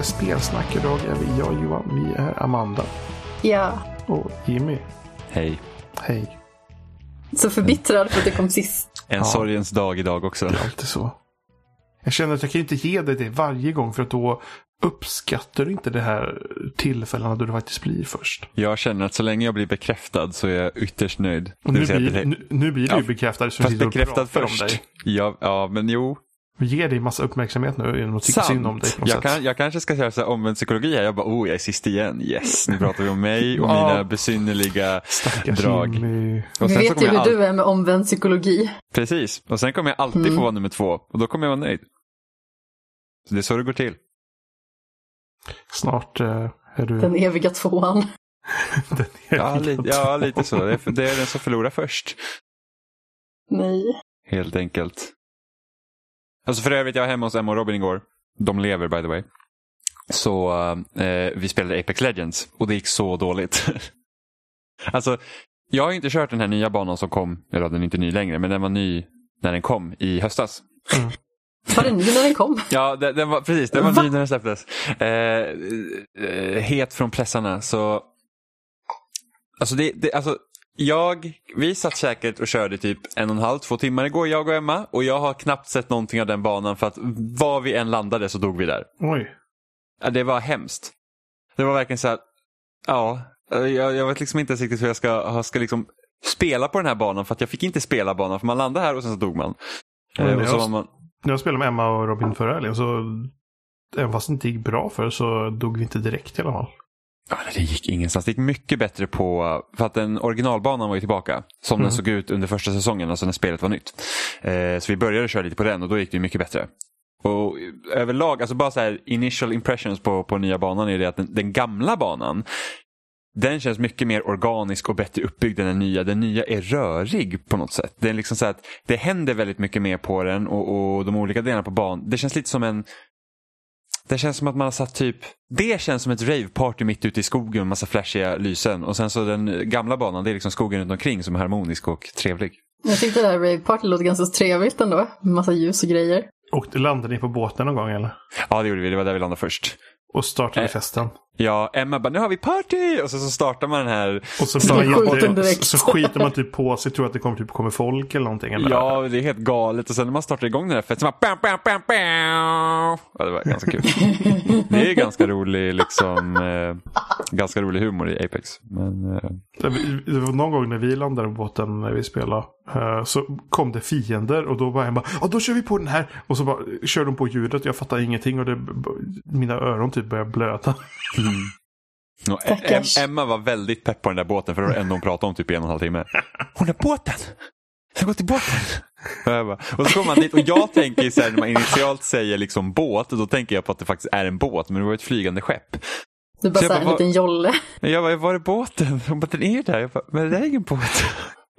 avsnitt 313 med spelsnack. Idag är vi jag Johan, vi är Amanda Ja. och Jimmy. Hej. Hej. Så förbittrad för att det kom sist. En Ja. sorgens dag idag också. Det är alltid så. Jag känner att jag kan inte ge dig det varje gång för att då uppskattar du inte det här tillfällena då du faktiskt blir först. Jag känner att så länge jag blir bekräftad så är jag ytterst nöjd. Och Det nu blir, det- nu, nu blir du Ja, bekräftad som Fast bekräftad först. dig. Ja, ja, men jo. Vi ger dig massa uppmärksamhet nu genom att tycka synd om dig. på något Jag, sätt. kan, jag kanske ska köra så här omvänd psykologi här. Jag bara, oh, jag är sist igen. Yes, nu pratar vi om mig och mina besynnerliga Stackars drag. Jimmy. Och Vi sen så vet ju kommer hur all... du är med omvänd psykologi. Precis, och sen kommer jag alltid Mm. få vara nummer två. Och då kommer jag vara nöjd. Så det är så det går till. Snart eh, är du Den eviga tvåan. den Ja, lite, ja, lite så. Det är, det är den som förlorar först. Nej. Helt enkelt. Alltså för övrigt, jag var hemma hos Emma och Robin igår. De lever by the way. Så eh, vi spelade Apex Legends och det gick så dåligt. alltså, jag har inte kört den här nya banan som kom, eller den är inte ny längre, men den var ny när den kom i höstas. Var det ny när den kom? Ja, den, den var, precis, den var Va? ny när den släpptes. Eh, eh, het från pressarna, så... Alltså, det, det, alltså jag, vi satt säkert och körde typ en och en halv, två timmar igår, jag och Emma. Och jag har knappt sett någonting av den banan för att var vi än landade så dog vi där. Oj. Ja, det var hemskt. Det var verkligen så här, ja, jag, jag vet liksom inte riktigt hur jag ska, ska liksom spela på den här banan för att jag fick inte spela banan för man landade här och sen så dog man. Eh, och så jag- man När jag spelade med Emma och Robin förra helgen så även fast det inte gick bra för så dog vi inte direkt i alla fall. Ja, det gick ingenstans. Det gick mycket bättre på, för att den originalbanan var ju tillbaka. Som Mm. den såg ut under första säsongen, alltså när spelet var nytt. Eh, så vi började köra lite på den och då gick det mycket bättre. Och överlag, alltså bara så här initial impressions på, på nya banan är det att den, den gamla banan den känns mycket mer organisk och bättre uppbyggd än den nya. Den nya är rörig på något sätt. Det, är liksom så att det händer väldigt mycket mer på den och, och de olika delarna på banan. Det känns lite som en det känns som att man har satt typ, det känns som ett raveparty mitt ute i skogen med massa flashiga lysen. Och sen så den gamla banan, det är liksom skogen runt omkring som är harmonisk och trevlig. Jag tyckte det här rave party låter ganska trevligt ändå. Med massa ljus och grejer. Och landade ni på båten någon gång eller? Ja, det gjorde vi. Det var där vi landade först. Och startade Eh. festen. Ja, Emma bara, nu har vi party! Och så, så startar man den här. Och så, jätte, direkt. så skiter man typ på sig, tror att det kommer, typ, kommer folk eller någonting. Eller? Ja, det är helt galet. Och sen när man startar igång den här festen, så bara... Bam, bam, bam, bam. Ja, det var ganska kul. Det är ganska rolig, liksom, eh, ganska rolig humor i Apex. Men, eh, Det var någon gång när vi landade på båten när vi spelade. eh, Så kom det fiender och då var jag bara, ja då kör vi på den här. Och så bara kör de på ljudet, jag fattar ingenting och det, mina öron typ började blöda. Och Emma var väldigt pepp på den där båten för det var det enda hon pratade om typ i en och en halv timme. Hon är båten! Jag går till båten! Och, jag bara, och så kommer man dit och jag tänker så här, när man initialt säger liksom båt, då tänker jag på att det faktiskt är en båt, men det var ett flygande skepp. Är bara Så så här en bara, liten jolle. Jag bara, var är båten? Hon bara, den är ju där. Jag bara, men det där är ingen båt.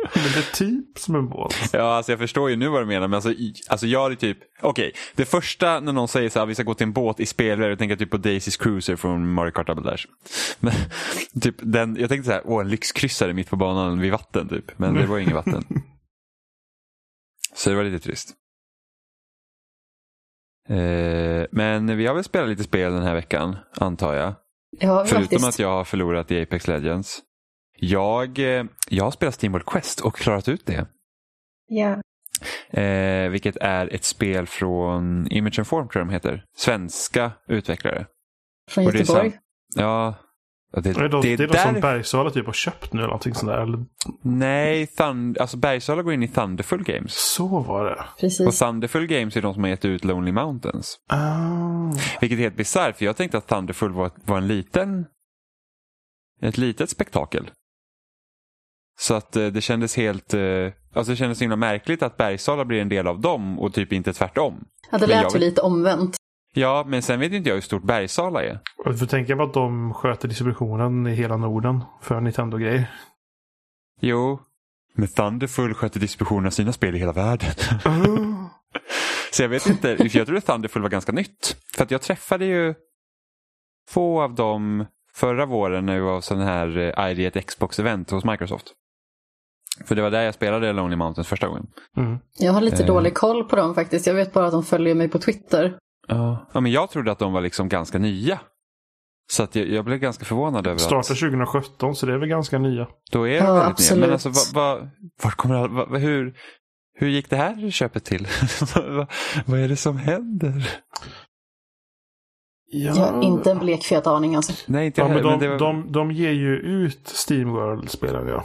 Men det är typ som en båt. Ja, alltså jag förstår ju nu vad du menar, men alltså, alltså jag är typ, okej, det första när någon säger så här, vi ska gå till en båt i spelare, jag tänker typ på Daisy's Cruiser från Mario Kart Double Dash. Men, typ den, jag tänkte så här, åh en lyxkryssare mitt på banan vid vatten typ, men det var inget vatten. Så det var lite trist. Eh, men vi har väl spelat lite spel den här veckan, antar jag. Ja, Förutom faktiskt. att jag har förlorat i Apex Legends. Jag, eh, jag har spelat Steamworld Quest och klarat ut det. Ja. Eh, vilket är ett spel från Image and Form tror jag de heter. Svenska utvecklare. Från Och det är Göteborg. sant. Ja. Det, Det är de, det det är de där... som Bergsala typ har köpt nu eller någonting sånt där. Eller, Nej, Thund... alltså Bergsala går in i Thunderful Games. så var det. Och Precis. Thunderful Games är de som har gett ut Lonely Mountains. Ah. Vilket är helt bisarrt för jag tänkte att Thunderful var, var en liten ett litet spektakel. Så att eh, det kändes helt, eh, alltså det kändes så himla märkligt att Bergsala blir en del av dem och typ inte tvärtom. Ja, det lät ju vet- lite omvänt. Ja, men sen vet inte jag hur stort Bergsala är. Du får tänka på att de sköter distributionen i hela Norden för Nintendo-grejer. Jo, men Thunderful sköter distributionen av sina spel i hela världen. Så jag vet inte, för jag tror att Thunderful var ganska nytt. För att jag träffade ju få av dem förra våren när vi var på sån här eh, ID ett Xbox-event hos Microsoft. För det var där jag spelade Lonely Mountains första gången. Mm. Jag har lite Eh. dålig koll på dem faktiskt. Jag vet bara att de följer mig på Twitter. Ja. ja, men jag trodde att de var liksom ganska nya. Så att jag, jag blev ganska förvånad över Startar att 2017 så det är väl ganska nya. då är de Ja, väldigt nya. Men absolut. alltså, vad, vad, vart kommer all, vad, hur, hur gick det här köpet till? vad, vad är det som händer? Jag har inte en blekfet aning alltså. Nej, inte Ja, men de, men det var... de, de ger ju ut Steamworld spelade jag.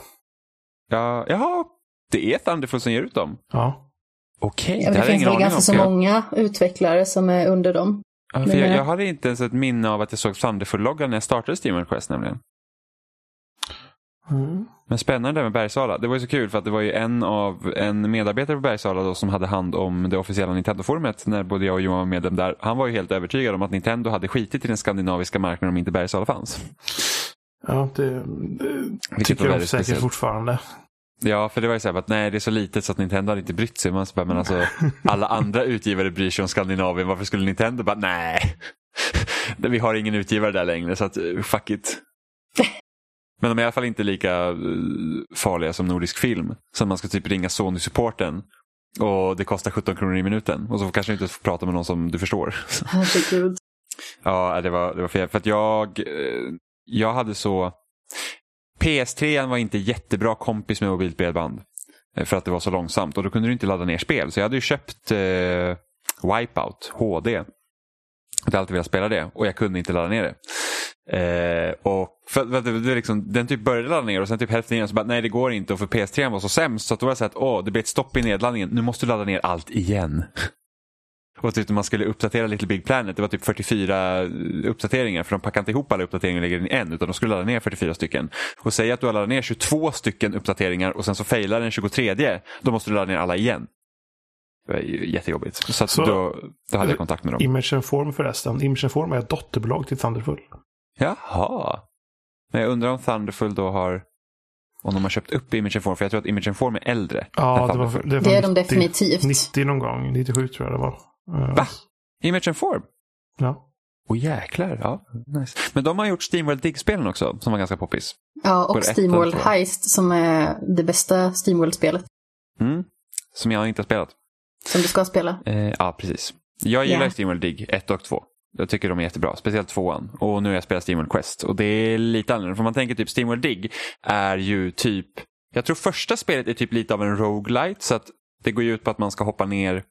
Ja, jaha, det är Thunderful som ger ut dem? Ja. Okej, Ja, men det jag finns väl ganska så jag- många utvecklare som är under dem. Ja, för jag, Men, jag hade inte ens ett minne av att jag såg Thunderful-loggan när jag startade Steam Quest nämligen. Mm. Men spännande med Bergsala. Det var ju så kul för att det var ju en av en medarbetare på Bergsala då som hade hand om det officiella Nintendo-forumet när både jag och Johan var medlem där. Han var ju helt övertygad om att Nintendo hade skitit i den skandinaviska marknaden om inte Bergsala fanns. Ja, det, det tycker de väldigt säkert speciellt. fortfarande. Ja, för det var ju så här att nej, det är så litet så att Nintendo hade inte brytt sig. Man bara, men alltså, alla andra utgivare bryr sig om Skandinavien. Varför skulle Nintendo bara, nej. Vi har ingen utgivare där längre så att fuck it. Men de är i alla fall inte lika eh, farliga som Nordisk Film. Så man ska typ ringa Sony-supporten och det kostar 17 kronor i minuten. Och så kanske du inte får prata med någon som du förstår. Herregud. Ja, det var, det var fel. För att jag, eh, jag hade så... PS3 var inte jättebra kompis med mobilt bredband. Eh, för att det var så långsamt och då kunde du inte ladda ner spel. Så jag hade ju köpt eh, Wipeout HD. Jag hade alltid velat spela det och jag kunde inte ladda ner det. Eh, och för, för det, det liksom, den typ började ladda ner och sen typ hälften igen så bara nej det går inte och för PS3 var så sämst så att då var det så att åh det blir ett stopp i nedladdningen. Nu måste du ladda ner allt igen. Och typ när man skulle uppdatera Little Big Planet, det var typ 44 uppdateringar för de packade inte ihop alla uppdateringar och lägger in i en utan de skulle ladda ner 44 stycken. Och säg att du har laddat ner 22 stycken uppdateringar och sen så failar den 23, då måste du ladda ner alla igen. Det var jättejobbigt. Så, att Så- då, då hade jag kontakt med dem. Image Form förresten. Image Form är ett dotterbolag till Thunderful. Jaha. Men jag undrar om Thunderful då har om de har köpt upp Image Form, för jag tror att Image Form är äldre. Ja, det var, det var Det är de 90 definitivt. 90 någon gång. 97 tror jag det var. Va? Image Form? Ja. Åh jäklar, ja. Nice. Men de har gjort Steamworld Dig-spelen också, som var ganska poppis. Ja, och ettan, Steamworld jag. Heist som är det bästa Steamworld-spelet Mm. Som jag inte har spelat. som du ska spela. Eh, ja, precis. Jag gillar Ja. Steamworld Dig 1 och 2. Jag tycker de är jättebra, speciellt tvåan. Och nu har jag spelat Steamworld Quest. Och det är lite annorlunda, för man tänker typ Steamworld Dig är ju typ, jag tror första spelet är typ lite av en roguelite så att det går ju ut på att man ska hoppa ner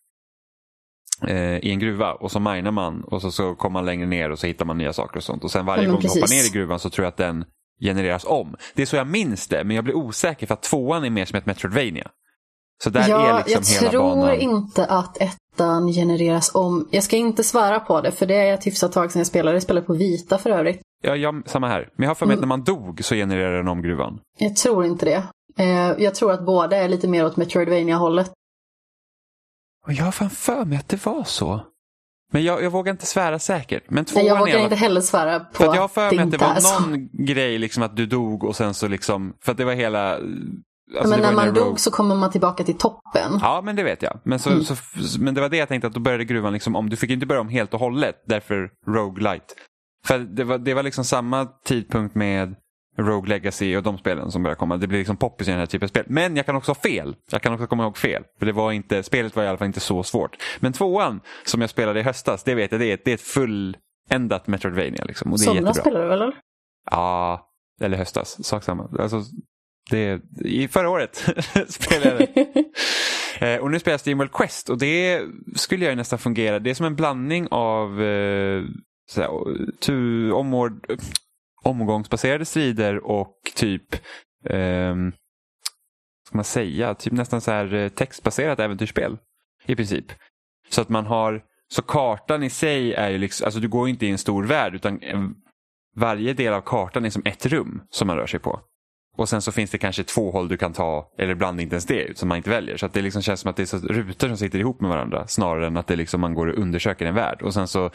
i en gruva och så minar man och så, så kommer man längre ner och så hittar man nya saker och sånt. Och sen varje Ja, gång du hoppar precis. ner i gruvan så tror jag att den genereras om. Det är så jag minns det, men jag blir osäker för att tvåan är mer som ett Metroidvania. Så där ja, är liksom jag hela tror banan. inte att ettan genereras om. Jag ska inte svära på det, för det är ett hyfsat tag sedan jag spelade. Jag spelade på vita för övrigt. Ja, ja, samma här. Men jag har för mig att Mm. när man dog så genererade den om gruvan. Jag tror inte det. Eh, jag tror att båda är lite mer åt Metroidvania-hållet. Och jag har fan för mig att det var så. Men jag, jag vågar inte svära säkert. Men Nej, tvåan jag är i vågar inte heller svära på För att jag har för mig att det var så. någon grej liksom att du dog och sen så liksom, för att det var hela... Alltså men när man dog Rogue- så kommer man tillbaka till toppen. Ja, men det vet jag. Men, så, Mm. så, men det var det jag tänkte att då började gruvan liksom om. Du fick inte börja om helt och hållet, därför Roguelite. För det var, det var liksom samma tidpunkt med Rogue Legacy och de spelen som började komma. Det blir liksom poppis i den här typen av spel. Men jag kan också ha fel. Jag kan också komma ihåg fel. För det var inte, spelet var i alla fall inte så svårt. Men tvåan som jag spelade i höstas, det vet jag, det är, det är ett fulländat Metroidvania. Liksom, och det är Somras jättebra. spelar du väl? Ja, eller höstas. Sak samma. Alltså, det, I förra året spelade jag det. Eh, och nu spelar jag Steamworld Quest och det skulle jag ju nästan fungera. Det är som en blandning av eh, såhär, tu, omord, omgångsbaserade strider och typ eh, ska man säga, typ nästan så här eh, textbaserat äventyrsspel i princip. Så att man har, så kartan i sig är ju liksom, alltså du går inte i en stor värld utan eh, varje del av kartan är som ett rum som man rör sig på. Och sen så finns det kanske två håll du kan ta, eller ibland inte ens det, som man inte väljer. Så att det liksom känns som att det är så rutor som sitter ihop med varandra snarare än att det liksom man går och undersöker en värld. Och sen så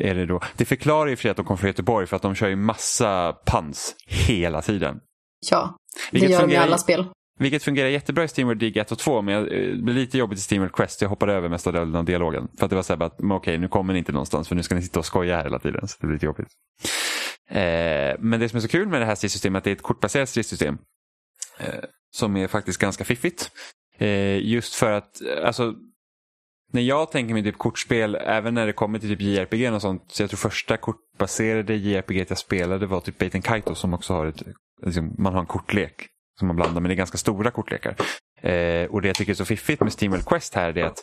är det då, det förklarar ju för sig att de kom från Göteborg för att de kör ju massa pans hela tiden. Ja, det Vilket gör de i alla spel. Vilket fungerar jättebra i Steamworld Dig 1 och 2 men eh, det blev lite jobbigt i Steamworld Quest. Jag hoppade över mesta delen av dialogen. För att det var så här bara att, okej nu kommer ni inte någonstans för nu ska ni sitta och skoja här hela tiden. Så det blir lite jobbigt. Eh, men det som är så kul med det här stridssystemet är att det är ett kortbaserat stridssystem. Eh, som är faktiskt ganska fiffigt. Eh, just för att, alltså när jag tänker mig typ kortspel, även när det kommer till typ JRPG och sånt, så jag tror första kortbaserade JRPG jag spelade var typ Bait Kaito som också har ett, liksom, man har en kortlek som man blandar, men det är ganska stora kortlekar. Eh, och det jag tycker är så fiffigt med Steamworld Quest här är att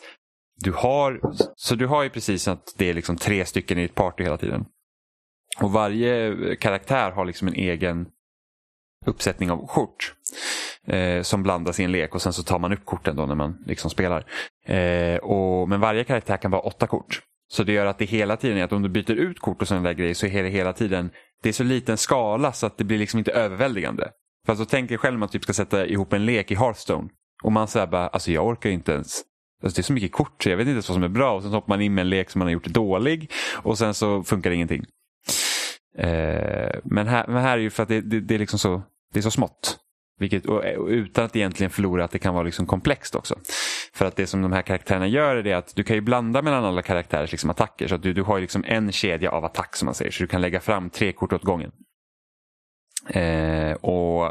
du har, så du har ju precis att det är liksom tre stycken i ett party hela tiden. Och varje karaktär har liksom en egen uppsättning av kort eh, som blandas i en lek och sen så tar man upp korten då när man liksom spelar. Eh, och, men varje karaktär kan vara åtta kort. Så det gör att det hela tiden är att om du byter ut kort och sådana där grejer så är det hela tiden, det är så liten skala så att det blir liksom inte överväldigande. För alltså, tänk dig själv om man typ ska sätta ihop en lek i Hearthstone och man säger bara, alltså jag orkar inte ens Alltså det är så mycket kort så jag vet inte ens vad som är bra. Och sen hoppar man in med en lek som man har gjort dålig och sen så funkar det ingenting. Eh, men, här, men här är ju för att det, det, det, är liksom så, det är så smått. Vilket, och, utan att egentligen förlora att det kan vara liksom komplext också. För att det som de här karaktärerna gör är det att du kan ju blanda mellan alla karaktärers liksom attacker. Så att du, du har liksom en kedja av attack som man säger. Så du kan lägga fram tre kort åt gången. Eh, och,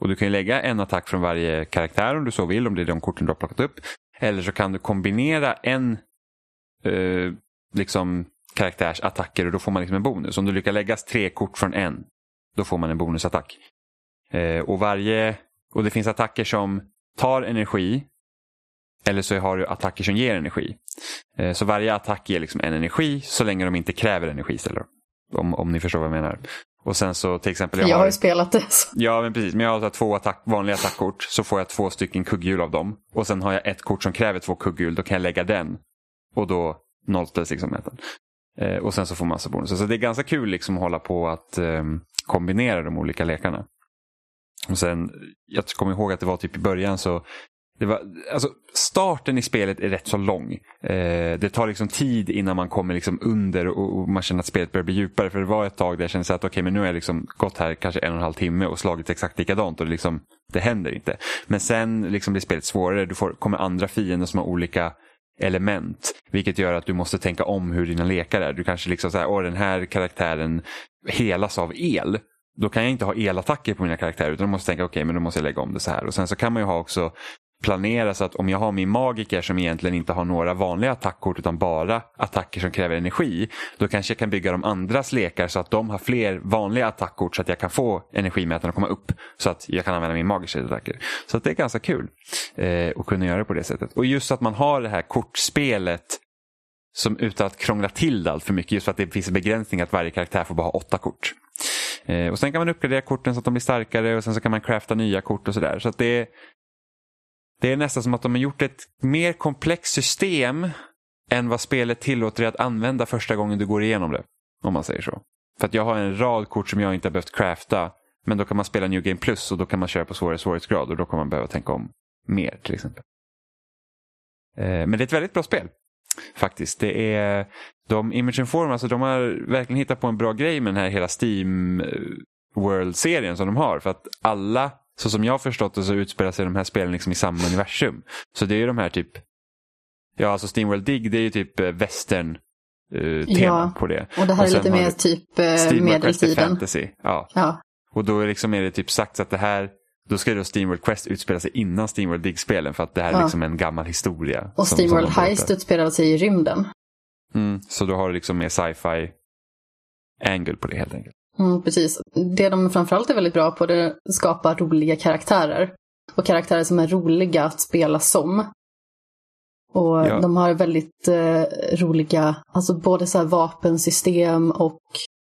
och du kan lägga en attack från varje karaktär om du så vill. Om det är de korten du har plockat upp. Eller så kan du kombinera en eh, liksom karaktärs attacker och då får man liksom en bonus. Om du lyckas lägga tre kort från en, då får man en bonusattack. Eh, och, varje, och det finns attacker som tar energi eller så har du attacker som ger energi. Eh, så varje attack ger liksom en energi så länge de inte kräver energi istället. Om, om ni förstår vad jag menar. Och sen så till exempel. Jag, jag har ju spelat det. Så. Ja men precis, men jag har två attack, vanliga attackkort så får jag två stycken kugghjul av dem. Och sen har jag ett kort som kräver två kugghjul, då kan jag lägga den. Och då nollställs liksom mätaren. Eh, och sen så får man massa bonusar. Så det är ganska kul liksom att hålla på att eh, kombinera de olika lekarna. Och sen, jag kommer ihåg att det var typ i början så det var, alltså, starten i spelet är rätt så lång. Eh, det tar liksom tid innan man kommer liksom under och, och, man känner att spelet börjar bli djupare. För det var ett tag där jag kände att okay, men nu har jag liksom gått här kanske en och en halv timme och slagit exakt likadant och det, liksom, det händer inte. Men sen liksom blir spelet svårare. Du får, kommer andra fiender som har olika element. Vilket gör att du måste tänka om hur dina lekar är. Du kanske liksom säger, åh den här karaktären helas av el. Då kan jag inte ha elattacker på mina karaktärer utan då måste tänka, okej okay, men då måste jag lägga om det så här. Och sen så kan man ju ha också planera så att om jag har min magiker som egentligen inte har några vanliga attackkort utan bara attacker som kräver energi. Då kanske jag kan bygga de andras lekar så att de har fler vanliga attackkort så att jag kan få energimätaren att komma upp. Så att jag kan använda min magiska attacker. Så att det är ganska kul eh, att kunna göra det på det sättet. Och just att man har det här kortspelet som utan att krångla till det allt för mycket. Just för att det finns en begränsning att varje karaktär får bara ha åtta kort. Eh, och Sen kan man uppgradera korten så att de blir starkare och sen så kan man crafta nya kort och sådär. Så det, det är nästan som att de har gjort ett mer komplext system än vad spelet tillåter dig att använda första gången du går igenom det. Om man säger så. För att jag har en rad kort som jag inte har behövt crafta. Men då kan man spela New Game Plus och då kan man köra på svårare svårighetsgrad och då kommer man behöva tänka om mer till exempel. Eh, men det är ett väldigt bra spel. Faktiskt. Det är de Image Inform, alltså de har verkligen hittat på en bra grej med den här hela Steam eh, World-serien som de har. För att alla så som jag har förstått det så utspelar sig de här spelen liksom i samma universum. Så det är ju de här typ, ja alltså Steamworld Dig det är ju typ eh, western uh, ja, på det. och det här och är lite mer typ uh, medeltiden. Fantasy. Ja. ja. Och då är, liksom är det typ sagt att det här då ska då Steamworld Quest utspela sig innan Steamworld Dig-spelen för att det här är liksom en gammal historia. Och Steamworld Heist utspelar sig i rymden. Mm, så då har du liksom mer sci-fi angle på det helt enkelt. Mm, precis. Det de framförallt är väldigt bra på det är att skapa roliga karaktärer. Och karaktärer som är roliga att spela som. Och ja. de har väldigt eh, roliga, alltså både så vapensystem och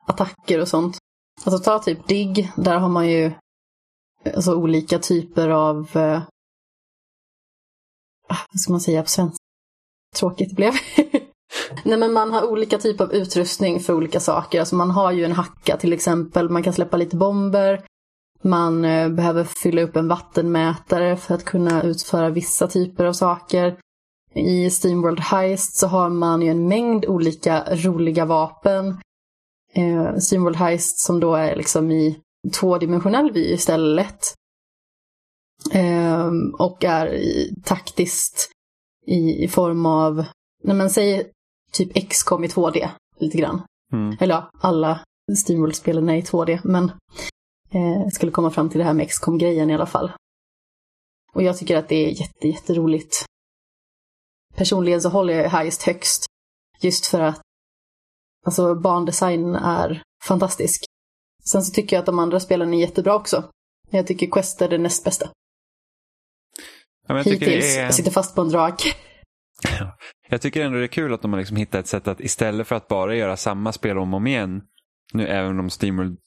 attacker och sånt. Alltså ta typ DIGG, där har man ju alltså, olika typer av, eh, ah, vad ska man säga på svenska? Tråkigt det blev. Nej men man har olika typer av utrustning för olika saker. Alltså man har ju en hacka till exempel, man kan släppa lite bomber. Man eh, behöver fylla upp en vattenmätare för att kunna utföra vissa typer av saker. I Steamworld Heist så har man ju en mängd olika roliga vapen. Eh, Steamworld Heist som då är liksom i tvådimensionell vy istället. Eh, och är i, taktiskt i, i form av, när man säger typ XCOM i 2D lite grann. Mm. Eller ja, alla Steamworld-spelen är i 2D, men eh, skulle komma fram till det här med XCOM-grejen i alla fall. Och jag tycker att det är jätte, jätteroligt. personligen så håller jag Highest högst. Just för att alltså, barndesignen är fantastisk. Sen så tycker jag att de andra spelen är jättebra också. Jag tycker Quest är det näst bästa. Ja, jag Hittills. är... Jag sitter fast på en drag. Jag tycker ändå det är kul att de har liksom hittat ett sätt att istället för att bara göra samma spel om och om igen, nu även om Steamworld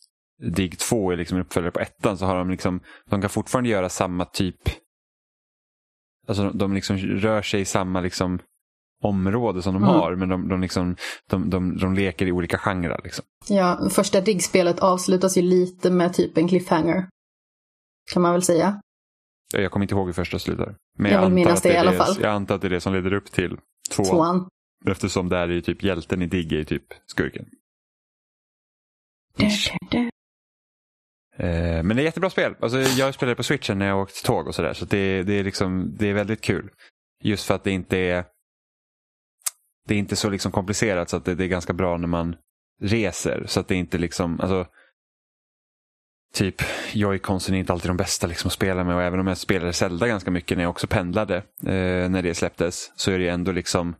Dig 2 är liksom en uppföljare på ettan, så har de liksom, de kan fortfarande göra samma typ, alltså de, de liksom rör sig i samma liksom område som de Mm. har, men de, de, liksom, de, de, de leker i olika genrer. Liksom. Ja, första Dig-spelet avslutas ju lite med typ en cliffhanger. Kan man väl säga. Jag kommer inte ihåg hur första slutar. Men Jag vill antar minnas det i alla fall. Jag antar att det är det som leder upp till tvåan. Tvåan. Eftersom där är ju typ hjälten i Dig är typ skurken. Eh, men det är jättebra spel. Alltså, jag spelade på switchen när jag åkte tåg och sådär. Så det, det, är liksom, det är väldigt kul. Just för att det inte är det är inte så liksom komplicerat så att det, det är ganska bra när man reser. Så att det inte liksom, alltså Typ Joy-Consen är inte alltid de bästa liksom att spela med och även om jag spelade Zelda ganska mycket när jag också pendlade eh, när det släpptes så är det ändå liksom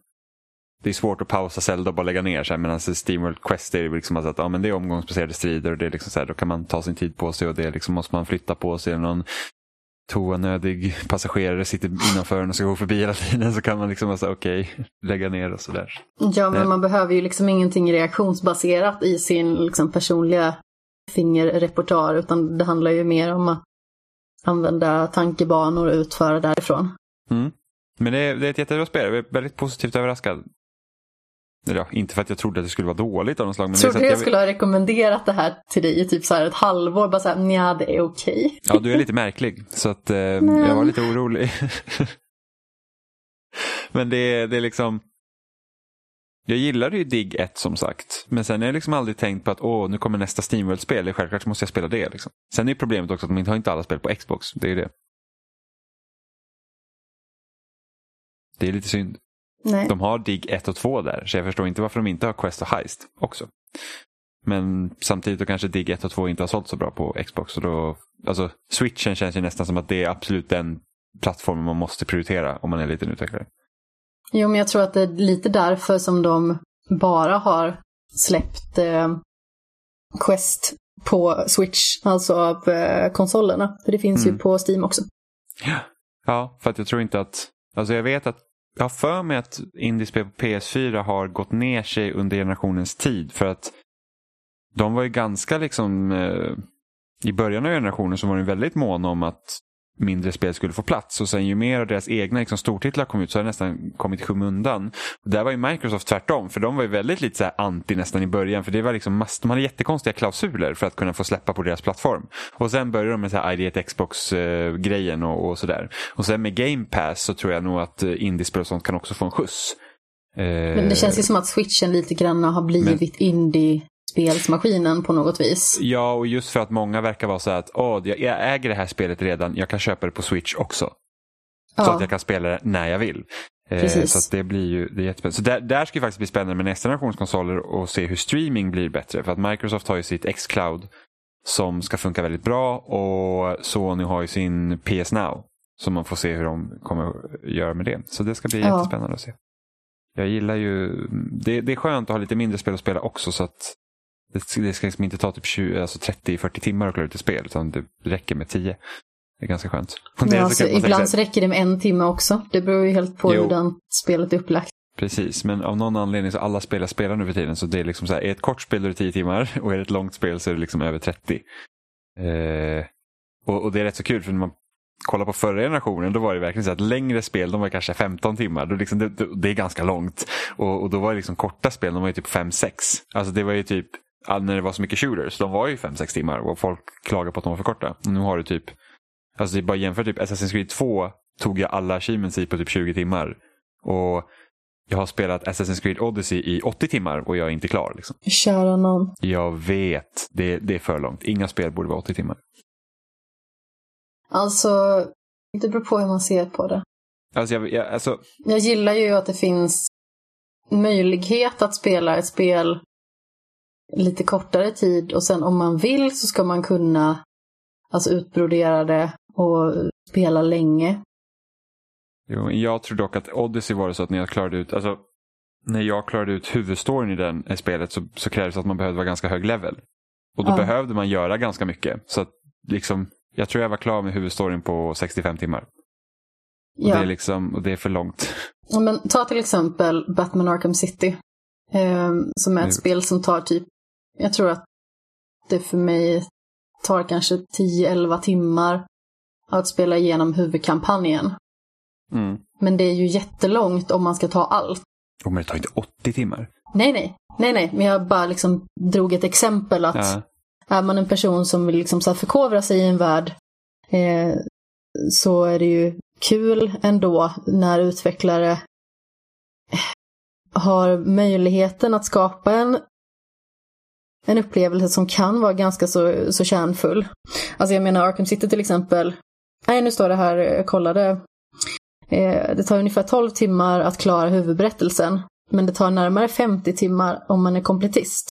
det är svårt att pausa Zelda och bara lägga ner. Här, medan Steamworld Quest är det liksom alltså att ja, men det är omgångsbaserade strider och det är liksom så här, då kan man ta sin tid på sig och det liksom måste man flytta på sig. Någon toanödig passagerare sitter innanför en och ska gå förbi hela tiden så kan man liksom säga okej, lägga ner och sådär. Ja, men Nej. man behöver ju liksom ingenting reaktionsbaserat i sin liksom, personliga fingerrepertoar, utan det handlar ju mer om att använda tankebanor och utföra därifrån. Mm. Men det är, det är ett jättebra spel, jag är väldigt positivt överraskad. Eller ja, inte för att jag trodde att det skulle vara dåligt av något slag. Men Tror så du att jag skulle ha rekommenderat det här till dig i typ så här ett halvår? Bara så här, nja, det är okej. Ja, du är lite märklig. Så att eh, jag var lite orolig. Men det, det är liksom... Jag gillade ju Dig 1 som sagt. Men sen har jag liksom aldrig tänkt på att åh, nu kommer nästa Steamworld-spel. Självklart måste jag spela det. Liksom. Sen är problemet också att de inte har inte alla spel på Xbox. Det är ju det. Det är lite synd. Nej. De har Dig 1 och 2 där, så jag förstår inte varför de inte har Quest och Heist också. Men samtidigt då kanske Dig 1 och 2 inte har sålt så bra på Xbox. Så då, alltså, Switchen känns ju nästan som att det är absolut den plattformen man måste prioritera om man är liten utvecklare. Jo, men jag tror att det är lite därför som de bara har släppt eh, Quest på Switch, alltså av eh, konsolerna. För det finns Mm. ju på Steam också. Ja, för att jag tror inte att... Alltså jag vet att... Jag har för mig att indiespel på PS4 har gått ner sig under generationens tid. För att de var ju ganska liksom... Eh, I början av generationen så var de väldigt måna om att mindre spel skulle få plats. Och sen ju mer av deras egna liksom, stortitlar kom ut så har det nästan kommit i skymundan. Och där var ju Microsoft tvärtom. För de var ju väldigt lite så här anti nästan i början. För det var liksom mass- de hade jättekonstiga klausuler för att kunna få släppa på deras plattform. Och sen började de med så här ID1 Xbox-grejen och, och sådär. Och sen med Game Pass så tror jag nog att eh, indiespel och sånt kan också få en skjuts. Eh, Men det känns ju som att Switchen lite grann har blivit indie-spelsmaskinen på något vis. Ja, och just för att många verkar vara så här att Åh, jag äger det här spelet redan, jag kan köpa det på Switch också. Så Ja. att jag kan spela det när jag vill. Eh, Precis. Så det blir ju det är jättespännande. Så där, där ska det faktiskt bli spännande med nästa generations konsoler och se hur streaming blir bättre. För att Microsoft har ju sitt X-Cloud som ska funka väldigt bra och Sony har ju sin PS Now. Så man får se hur de kommer att göra med det. Så det ska bli Ja. jättespännande att se. Jag gillar ju, det, det är skönt att ha lite mindre spel att spela också så att det, det ska liksom inte ta typ 20, alltså 30-40 timmar att klara ut ett spel utan det räcker med 10. Det är ganska skönt. Ja, så alltså, ibland så räcker det med en timme också. Det beror ju helt på Jo. hur den spelet är upplagt. Precis, men av någon anledning så alla spel jag spelar nu för tiden så det är liksom så här, är ett kort spel är det 10 timmar och är det ett långt spel så är det liksom över 30. Eh, och, och det är rätt så kul för när man kollar på förra generationen då var det verkligen så att längre spel de var kanske 15 timmar. Då liksom, det, det, är ganska långt. Och, och då var det liksom korta spel, de var ju typ 5-6. Alltså det var ju typ, när det var så mycket shooters, de var ju 5-6 timmar och folk klagade på att de var för korta. Nu har du typ, alltså det är bara jämfört typ Assassin's Creed 2 tog jag alla achievements i på typ 20 timmar. Och jag har spelat Assassin's Creed Odyssey i 80 timmar och jag är inte klar. Liksom. Köra någon. Jag vet, det, det är för långt. Inga spel borde vara 80 timmar. Alltså, det beror på hur man ser på det. Alltså, jag, jag, alltså, Jag gillar ju att det finns möjlighet att spela ett spel lite kortare tid och sen om man vill så ska man kunna alltså utbrodera det och spela länge. Jo, jag tror dock att Odyssey var det så att när jag klarade ut, alltså när jag klarade ut huvudstoryn i den i spelet så, så krävdes att man behövde vara ganska hög level. Och då Ja. behövde man göra ganska mycket. Så att liksom, jag tror jag var klar med huvudstoryn på 65 timmar. Och, Ja. det, är liksom, det är för långt. Ja, men ta till exempel Batman Arkham City. Eh, som är ett Nu. spel som tar typ, jag tror att det för mig tar kanske 10-11 timmar att spela igenom huvudkampanjen. Mm. Men det är ju jättelångt om man ska ta allt. Och men det tar inte 80 timmar. Nej, nej, nej, nej, men jag bara liksom drog ett exempel att Ja. är man en person som vill liksom så förkovra sig i en värld eh, så är det ju kul ändå när utvecklare har möjligheten att skapa en, en upplevelse som kan vara ganska så, så kärnfull. Alltså jag menar Arkham City till exempel. Nej, nu står det här, jag kollade. Eh, det tar ungefär 12 timmar att klara huvudberättelsen. Men det tar närmare 50 timmar om man är kompletist.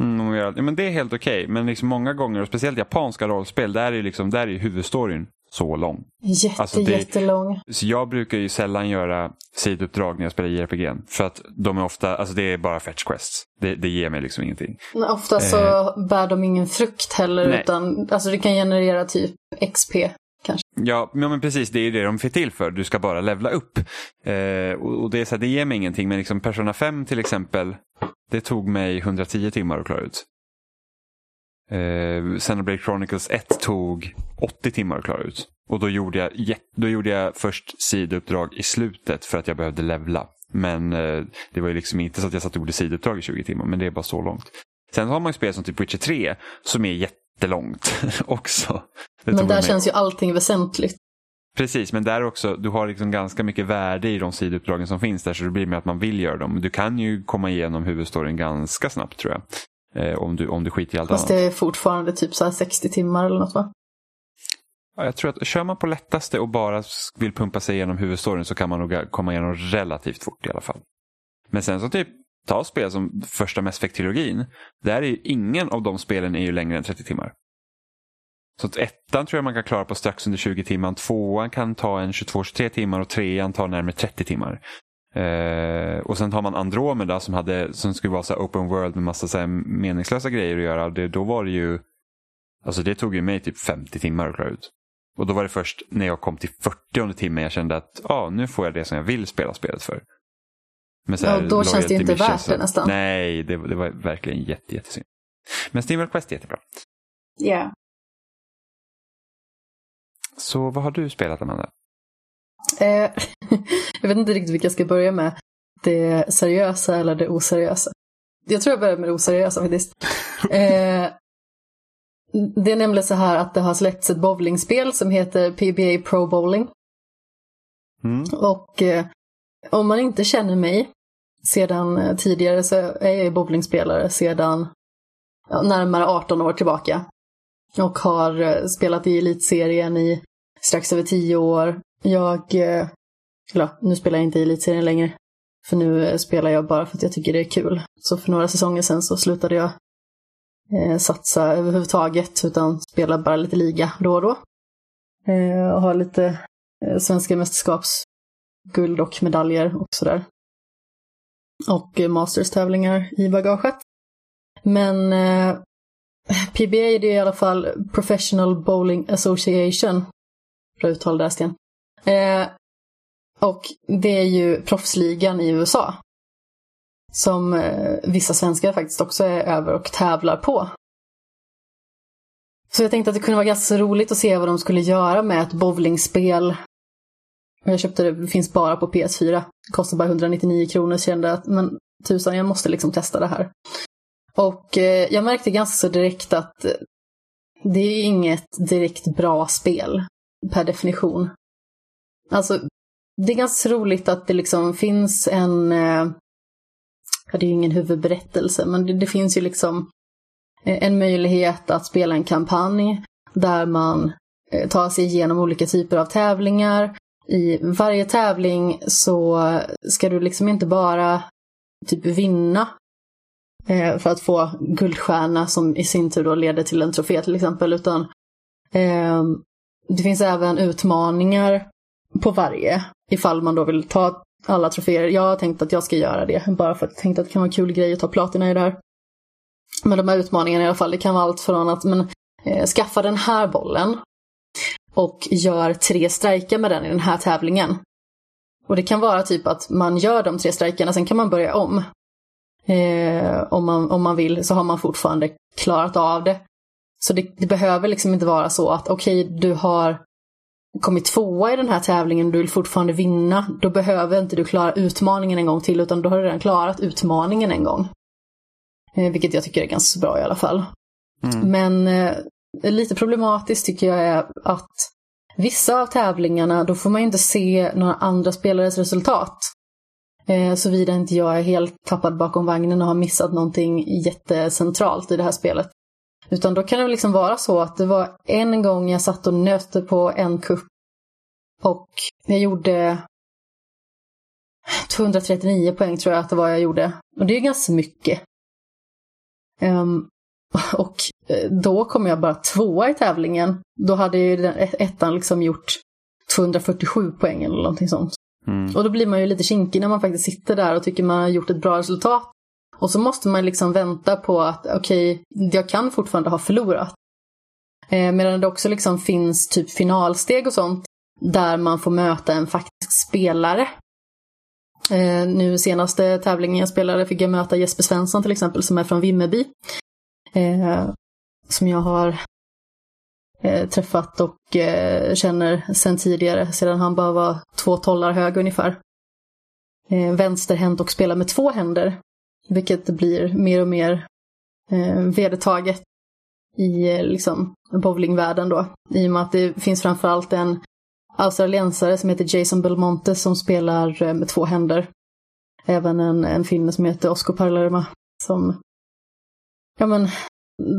Mm, ja, men det är helt okej, men liksom många gånger, och speciellt japanska rollspel, där är, ju liksom, där är ju huvudstoryn så lång. Jätte, Alltså, det- jättelång. Så jag brukar ju sällan göra sidouppdrag när jag spelar JRPG. För att de är ofta, alltså det är bara fetch quests. Det, det ger mig liksom ingenting. Men ofta så bär de ingen frukt heller Eh. Nej. utan alltså det kan generera typ XP. Ja, men precis, det är det de är till för. Du ska bara levla upp. Eh, och och det, är så här, det ger mig ingenting, men liksom Persona 5 till exempel, det tog mig 110 timmar att klara ut. Eh, Xenoblade Chronicles 1 tog 80 timmar att klara ut. Och då gjorde jag, då gjorde jag först sidouppdrag i slutet för att jag behövde levla. Men eh, det var ju liksom inte så att jag satt och gjorde sidouppdrag i 20 timmar, men det är bara så långt. Sen har man ju spel som typ Witcher 3 som är jättelångt också. Det Men där känns ju allting väsentligt. Precis, men där också, du har liksom ganska mycket värde i de sidouppdragen som finns där så det blir med att man vill göra dem. Du kan ju komma igenom huvudstoryn ganska snabbt tror jag. Eh, om, du, om du skiter i allt Fast annat. det är fortfarande typ så här 60 timmar eller något va? Ja, jag tror att kör man på lättaste och bara vill pumpa sig igenom huvudstoryn så kan man nog komma igenom relativt fort i alla fall. Men sen så typ, ta spel som första Mass Effect-trilogin. Där är ju ingen av de spelen är ju längre än 30 timmar. Så att ettan tror jag man kan klara på strax under 20 timmar, tvåan kan ta en 22-23 timmar och trean tar närmare 30 timmar. Eh, och sen har man Andromeda som, hade, som skulle vara så open world med massa så meningslösa grejer att göra. Det, då var det ju, alltså det tog ju mig typ 50 timmar att klara ut. Och då var det först när jag kom till 40 timmen jag kände att ah, nu får jag det som jag vill spela spelet för. Men så Ja, här då känns det inte värt det nästan. Nej, det, det var verkligen jätte, jättesynd. Men Steam Quest är jättebra. Ja. Så vad har du spelat Amanda? Eh, jag vet inte riktigt vilka jag ska börja med. Det seriösa eller det oseriösa. Jag tror jag börjar med det oseriösa faktiskt. Eh, det är nämligen så här att det har släppts ett bowlingspel som heter PBA Pro Bowling. Mm. Och eh, om man inte känner mig sedan eh, tidigare så är jag bowlingspelare sedan ja, närmare 18 år tillbaka. Och har eh, spelat i elitserien i strax över 10 år. Jag, eh, eller ja, nu spelar jag inte i elitserien längre. För nu eh, spelar jag bara för att jag tycker det är kul. Så för några säsonger sedan så slutade jag eh, satsa överhuvudtaget utan spelar bara lite liga då och då. Eh, och har lite eh, svenska mästerskapsguld och medaljer och sådär. Och eh, masterstävlingar i bagaget. Men eh, PBA det är i alla fall Professional Bowling Association. Bra uttal där Sten. Eh, och det är ju proffsligan i USA. Som eh, vissa svenskar faktiskt också är över och tävlar på. Så jag tänkte att det kunde vara ganska roligt att se vad de skulle göra med ett bowlingspel. Jag köpte det, det finns bara på PS4. Det kostar bara 199 kronor så kände jag att men tusan, jag måste liksom testa det här. Och eh, jag märkte ganska så direkt att eh, det är inget direkt bra spel per definition. Alltså, det är ganska roligt att det liksom finns en, eh, ja, det är ju ingen huvudberättelse, men det, det finns ju liksom eh, en möjlighet att spela en kampanj där man eh, tar sig igenom olika typer av tävlingar. I varje tävling så ska du liksom inte bara typ vinna för att få guldstjärna som i sin tur då leder till en trofé till exempel, utan ehm, det finns även utmaningar på varje. Ifall man då vill ta alla troféer. Jag har tänkt att jag ska göra det. Bara för att jag tänkte att det kan vara en kul grej att ta platina i det här. Men de här utmaningarna i alla fall, det kan vara allt från att men, eh, skaffa den här bollen och gör tre strejker med den i den här tävlingen. Och det kan vara typ att man gör de tre strejkerna, sen kan man börja om. Eh, om, man, om man vill, så har man fortfarande klarat av det. Så det, det behöver liksom inte vara så att okej, okay, du har kommit tvåa i den här tävlingen och du vill fortfarande vinna. Då behöver inte du klara utmaningen en gång till, utan då har du redan klarat utmaningen en gång. Eh, vilket jag tycker är ganska bra i alla fall. Mm. Men eh, lite problematiskt tycker jag är att vissa av tävlingarna, då får man ju inte se några andra spelares resultat. Eh, Såvida inte jag är helt tappad bakom vagnen och har missat någonting jättecentralt i det här spelet. Utan då kan det liksom vara så att det var en gång jag satt och nötte på en kupp och jag gjorde 239 poäng tror jag att det var jag gjorde. Och det är ganska mycket. Um, och eh, då kom jag bara tvåa i tävlingen. Då hade ju den ettan liksom gjort 247 poäng eller någonting sånt. Mm. Och då blir man ju lite kinkig när man faktiskt sitter där och tycker man har gjort ett bra resultat. Och så måste man liksom vänta på att okej, okay, jag kan fortfarande ha förlorat. Eh, medan det också liksom finns typ finalsteg och sånt där man får möta en faktisk spelare. Eh, nu senaste tävlingen jag spelade fick jag möta Jesper Svensson till exempel som är från Vimmerby. Eh, som jag har eh, träffat och eh, känner sedan tidigare, sedan han bara var två tollar hög ungefär. Eh, vänsterhänt och spelar med två händer. Vilket blir mer och mer eh, vedertaget i eh, liksom, bowlingvärlden då. I och med att det finns framförallt en australiensare som heter Jason Belmonte som spelar eh, med två händer. Även en, en finne som heter Oscar Parlerma som Ja men,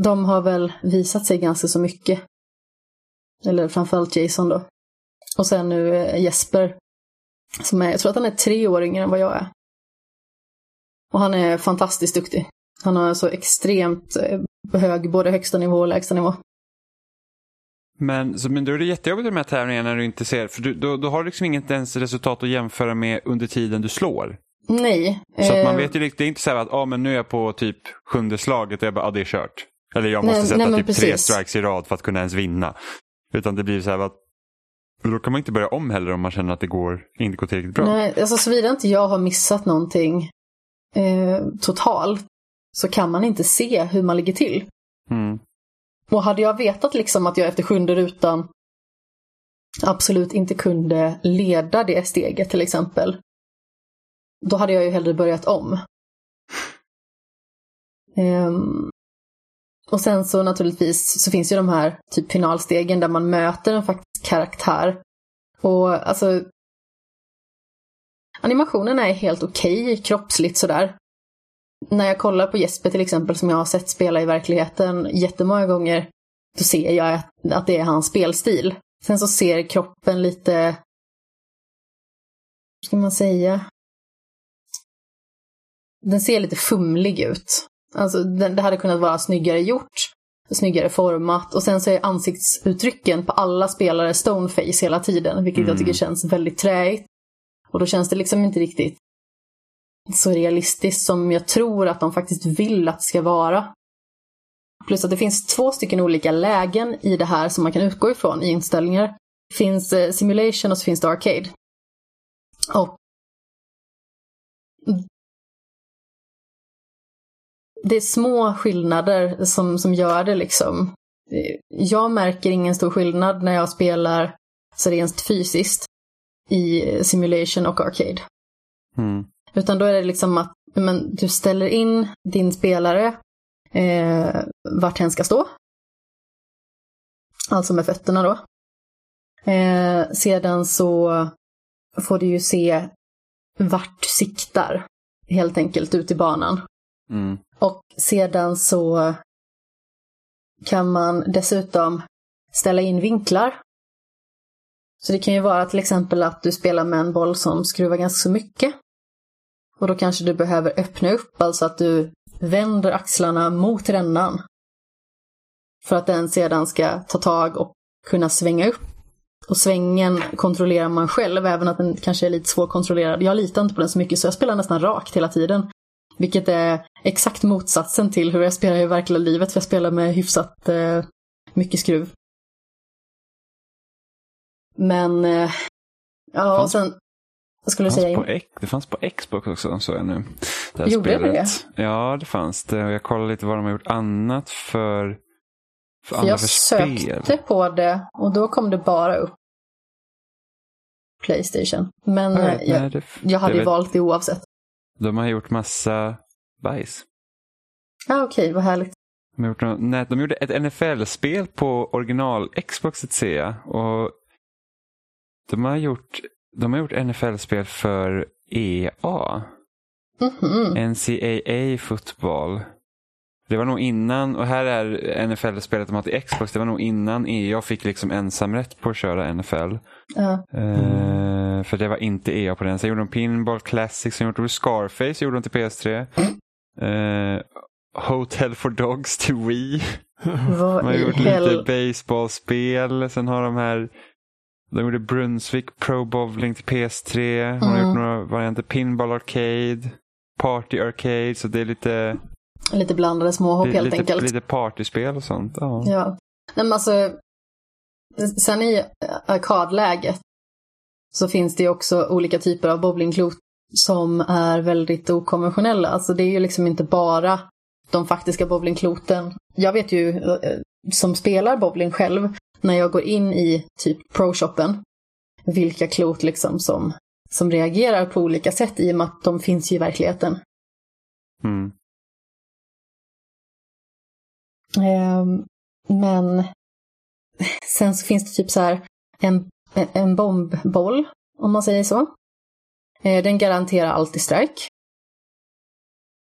de har väl visat sig ganska så mycket. Eller framförallt Jason då. Och sen nu eh, Jesper. Som är, jag tror att han är tre år yngre än vad jag är. Och han är fantastiskt duktig. Han har så extremt eh, hög både högsta nivå och lägsta nivå. Men, så, men då är det jättejobbigt i de här tävlingarna när du inte ser, för du, då, då har du liksom inget ens resultat att jämföra med under tiden du slår. Nej. Så att man eh, vet ju det är inte så att ah, men nu är jag på typ sjunde slaget och jag bara, ah, det är kört. Eller jag måste nej, sätta nej, typ precis. tre strikes i rad för att kunna ens vinna. Utan det blir så här att då kan man inte börja om heller om man känner att det går, inte går tillräckligt bra. Nej, alltså såvida inte jag har missat någonting eh, totalt så kan man inte se hur man ligger till. Mm. Och hade jag vetat liksom att jag efter sjunde rutan absolut inte kunde leda det steget till exempel, då hade jag ju hellre börjat om. Um, och sen så naturligtvis så finns ju de här typ finalstegen där man möter en faktisk karaktär. Och alltså Animationen är helt okej okay, kroppsligt sådär. När jag kollar på Jesper till exempel som jag har sett spela i verkligheten jättemånga gånger, då ser jag att det är hans spelstil. Sen så ser kroppen lite, hur ska man säga, den ser lite fumlig ut. Alltså den, det hade kunnat vara snyggare gjort, snyggare format och sen så är ansiktsuttrycken på alla spelare stoneface hela tiden, vilket mm. jag tycker känns väldigt träigt. Och då känns det liksom inte riktigt så realistiskt som jag tror att de faktiskt vill att det ska vara. Plus att det finns två stycken olika lägen i det här som man kan utgå ifrån i inställningar. Det finns eh, simulation och så finns det arcade. Och det är små skillnader som, som gör det liksom. Eh, jag märker ingen stor skillnad när jag spelar så rent fysiskt i simulation och arcade. Mm. Utan då är det liksom att men, du ställer in din spelare eh, vart hen ska stå. Alltså med fötterna då. Eh, sedan så får du ju se vart du siktar helt enkelt ut i banan. Mm. Och sedan så kan man dessutom ställa in vinklar. Så det kan ju vara till exempel att du spelar med en boll som skruvar ganska så mycket. Och då kanske du behöver öppna upp, alltså att du vänder axlarna mot rännan. För att den sedan ska ta tag och kunna svänga upp. Och svängen kontrollerar man själv, även att den kanske är lite svårkontrollerad. Jag litar inte på den så mycket så jag spelar nästan rakt hela tiden. Vilket är exakt motsatsen till hur jag spelar i verkliga livet, för jag spelar med hyfsat eh, mycket skruv. Men, eh, ja, Fanns- och sen, vad skulle Det du säga? på, det fanns på Xbox också, så jag nu. Det här Gjorde det Ja, det fanns det. Och jag kollade lite vad de har gjort annat för, för andra Jag för sökte spel. på det och då kom det bara upp Playstation. Men Jag eh, vet, jag, nej, det, jag hade det ju valt det oavsett. De har gjort massa bajs. Ja, okej, vad härligt. De, gjort, nej, de gjorde ett NFL-spel på original Xbox ser jag. Och de har gjort, de har gjort NFL-spel för EA. Mhm. NCAA fotboll. Det var nog innan, och här är NFL-spelet de har till Xbox, det var nog innan EA fick liksom ensamrätt på att köra NFL. Ja. Eh, för det var inte EA på den. Sen gjorde de Pinball Classic, sen gjorde de Scarface gjorde de till PS3. Eh, Hotel for Dogs till Wii. Vad De har gjort lite hel... baseballspel. Sen har de här de gjorde Brunswick Pro Bowling till PS3. De har Mm. gjort några varianter. Pinball Arcade. Party Arcade. Så det är lite, Lite blandade småhopp helt lite, enkelt. lite partyspel och sånt. Ja. Ja. Men alltså, sen i arkadläget så finns det ju också olika typer av bowlingklot som är väldigt okonventionella. Alltså det är ju liksom inte bara de faktiska bowlingkloten. Jag vet ju eh, som spelar bowling själv, när jag går in i typ pro-shoppen, vilka klot liksom som, som reagerar på olika sätt i och med att de finns ju i verkligheten. Mm. Ehm, men sen så finns det typ så här en, en bombboll, om man säger så. Eh, Den garanterar alltid strike.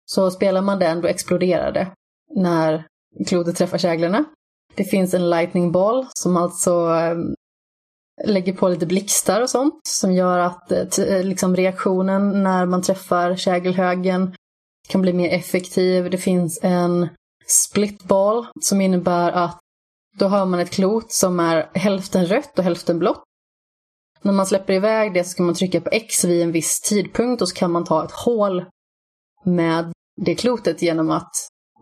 Så spelar man den då exploderar det när klotet träffar käglorna. Det finns en lightning ball som alltså eh, lägger på lite blixtar och sånt som gör att eh, eh, liksom reaktionen när man träffar kägelhögen kan bli mer effektiv. Det finns en split ball som innebär att då har man ett klot som är hälften rött och hälften blått. När man släpper iväg det så ska man trycka på X vid en viss tidpunkt och så kan man ta ett hål med det klotet genom att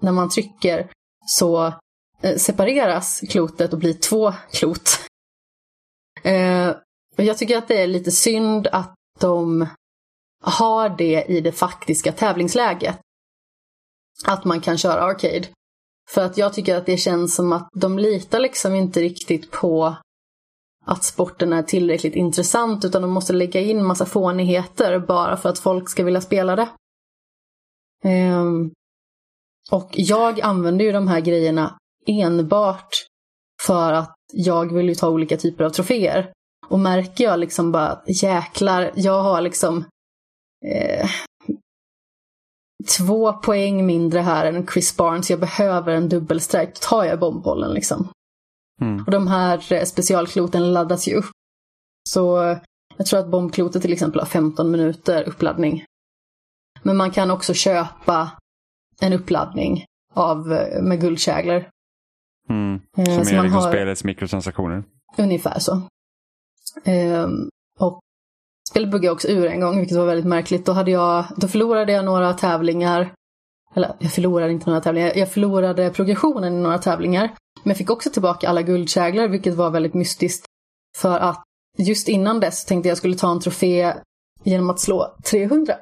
när man trycker så Eh, separeras klotet och blir två klot. Eh, och jag tycker att det är lite synd att de har det i det faktiska tävlingsläget. Att man kan köra arcade. För att jag tycker att det känns som att de litar liksom inte riktigt på att sporten är tillräckligt intressant utan de måste lägga in massa fånigheter bara för att folk ska vilja spela det. Ehm, och jag använder ju de här grejerna enbart för att jag vill ju ta olika typer av troféer. Och märker jag liksom bara, jäklar, jag har liksom eh, två poäng mindre här än Chris Barnes, jag behöver en dubbelstrike, då tar jag bombbollen liksom. Mm. Och de här eh, specialkloten laddas ju upp. Så jag tror att bombklotet till exempel har 15 minuter uppladdning. Men man kan också köpa en uppladdning av, eh, med guldkäglor. Mm. Eh, Som är man liksom har- spelets mikrotransaktioner. Ungefär så. Ehm, och spelet buggade också ur en gång, vilket var väldigt märkligt. Då, hade jag, då förlorade jag några tävlingar. Eller jag förlorade inte några tävlingar, jag förlorade progressionen i några tävlingar. Men jag fick också tillbaka alla guldkäglor, vilket var väldigt mystiskt. För att just innan dess tänkte jag skulle ta en trofé genom att slå 300.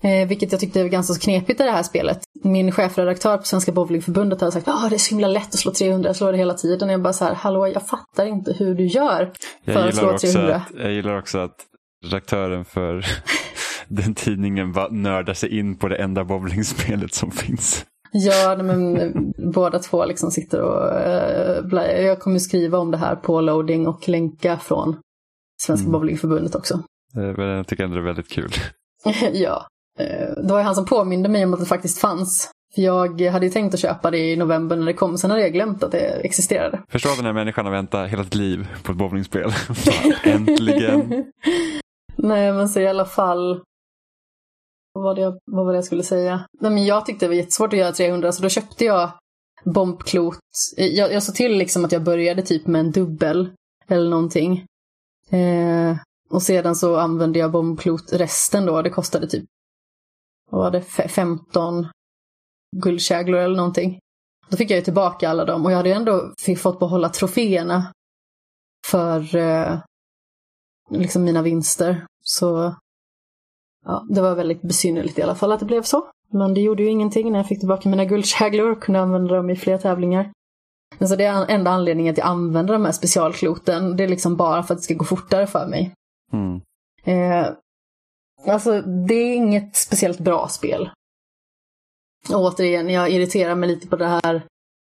Eh, vilket jag tyckte var ganska så knepigt i det här spelet. Min chefredaktör på Svenska Bowlingförbundet hade sagt att det är så himla lätt att slå 300, jag slår det hela tiden. Och jag bara så här, hallå jag fattar inte hur du gör för Jag att slå gillar, också 300. att, jag gillar också att redaktören för den tidningen nördar sig in på det enda bowlingspelet som finns. Ja, men eh, båda två liksom sitter och... eh, jag kommer skriva om det här på loading och länka från Svenska Mm. Bowlingförbundet också. Eh, jag tycker ändå det är väldigt kul. ja. Eh, Det var ju han som påminde mig om att det faktiskt fanns. För jag hade ju tänkt att köpa det i november när det kom, sen hade jag glömt att det existerade. Förstå den här människan har väntat hela sitt liv på ett bowlingspel. Äntligen. Nej, men så i alla fall... Vad var det jag, vad var det jag skulle säga? Nej, men jag tyckte det var jättesvårt att göra 300, så då köpte jag bombklot. Jag, jag såg till liksom att jag började typ med en dubbel. eller någonting. Eh, och sedan så använde jag bombklot resten då. Det kostade typ, vad var det, 15 guldkäglor eller någonting. Då fick jag ju tillbaka alla dem och jag hade ju ändå fått behålla troféerna för eh, liksom mina vinster. Så ja, det var väldigt besynnerligt i alla fall att det blev så. Men det gjorde ju ingenting när jag fick tillbaka mina guldkäglor och kunde använda dem i fler tävlingar. Så det är enda anledningen att jag använder de här specialkloten. Det är liksom bara för att det ska gå fortare för mig. Mm. Eh, alltså, det är inget speciellt bra spel. Och återigen, jag irriterar mig lite på det här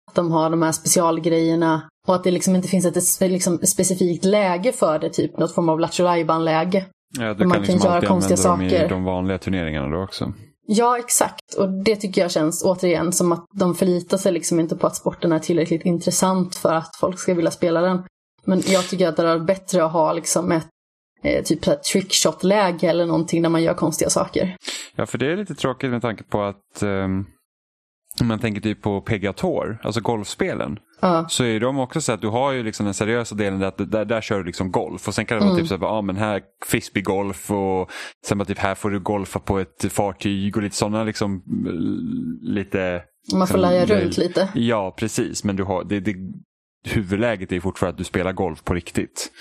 att de har de här specialgrejerna och att det liksom inte finns ett liksom, specifikt läge för det, typ något form av Lattjo läge Ja, du man kan kan liksom göra alltid konstiga använda dem saker. i de vanliga turneringarna då också. Ja, exakt. Och det tycker jag känns återigen som att de förlitar sig liksom inte på att sporten är tillräckligt intressant för att folk ska vilja spela den. Men jag tycker att det är bättre att ha liksom ett eh, typ här trickshot-läge eller någonting där man gör konstiga saker. Ja, för det är lite tråkigt med tanke på att um, man tänker typ på PGA Tour, alltså golfspelen. Ja, Så är de också så att du har ju liksom den seriösa delen där, där, där kör du liksom golf och sen kan det vara Mm. typ så att ja men här frisbeegolf och sen bara typ här får du golfa på ett fartyg och lite sådana liksom mm, lite man får det- runt lite. Ja precis men du har det, det, huvudläget är fortfarande att du spelar golf på riktigt.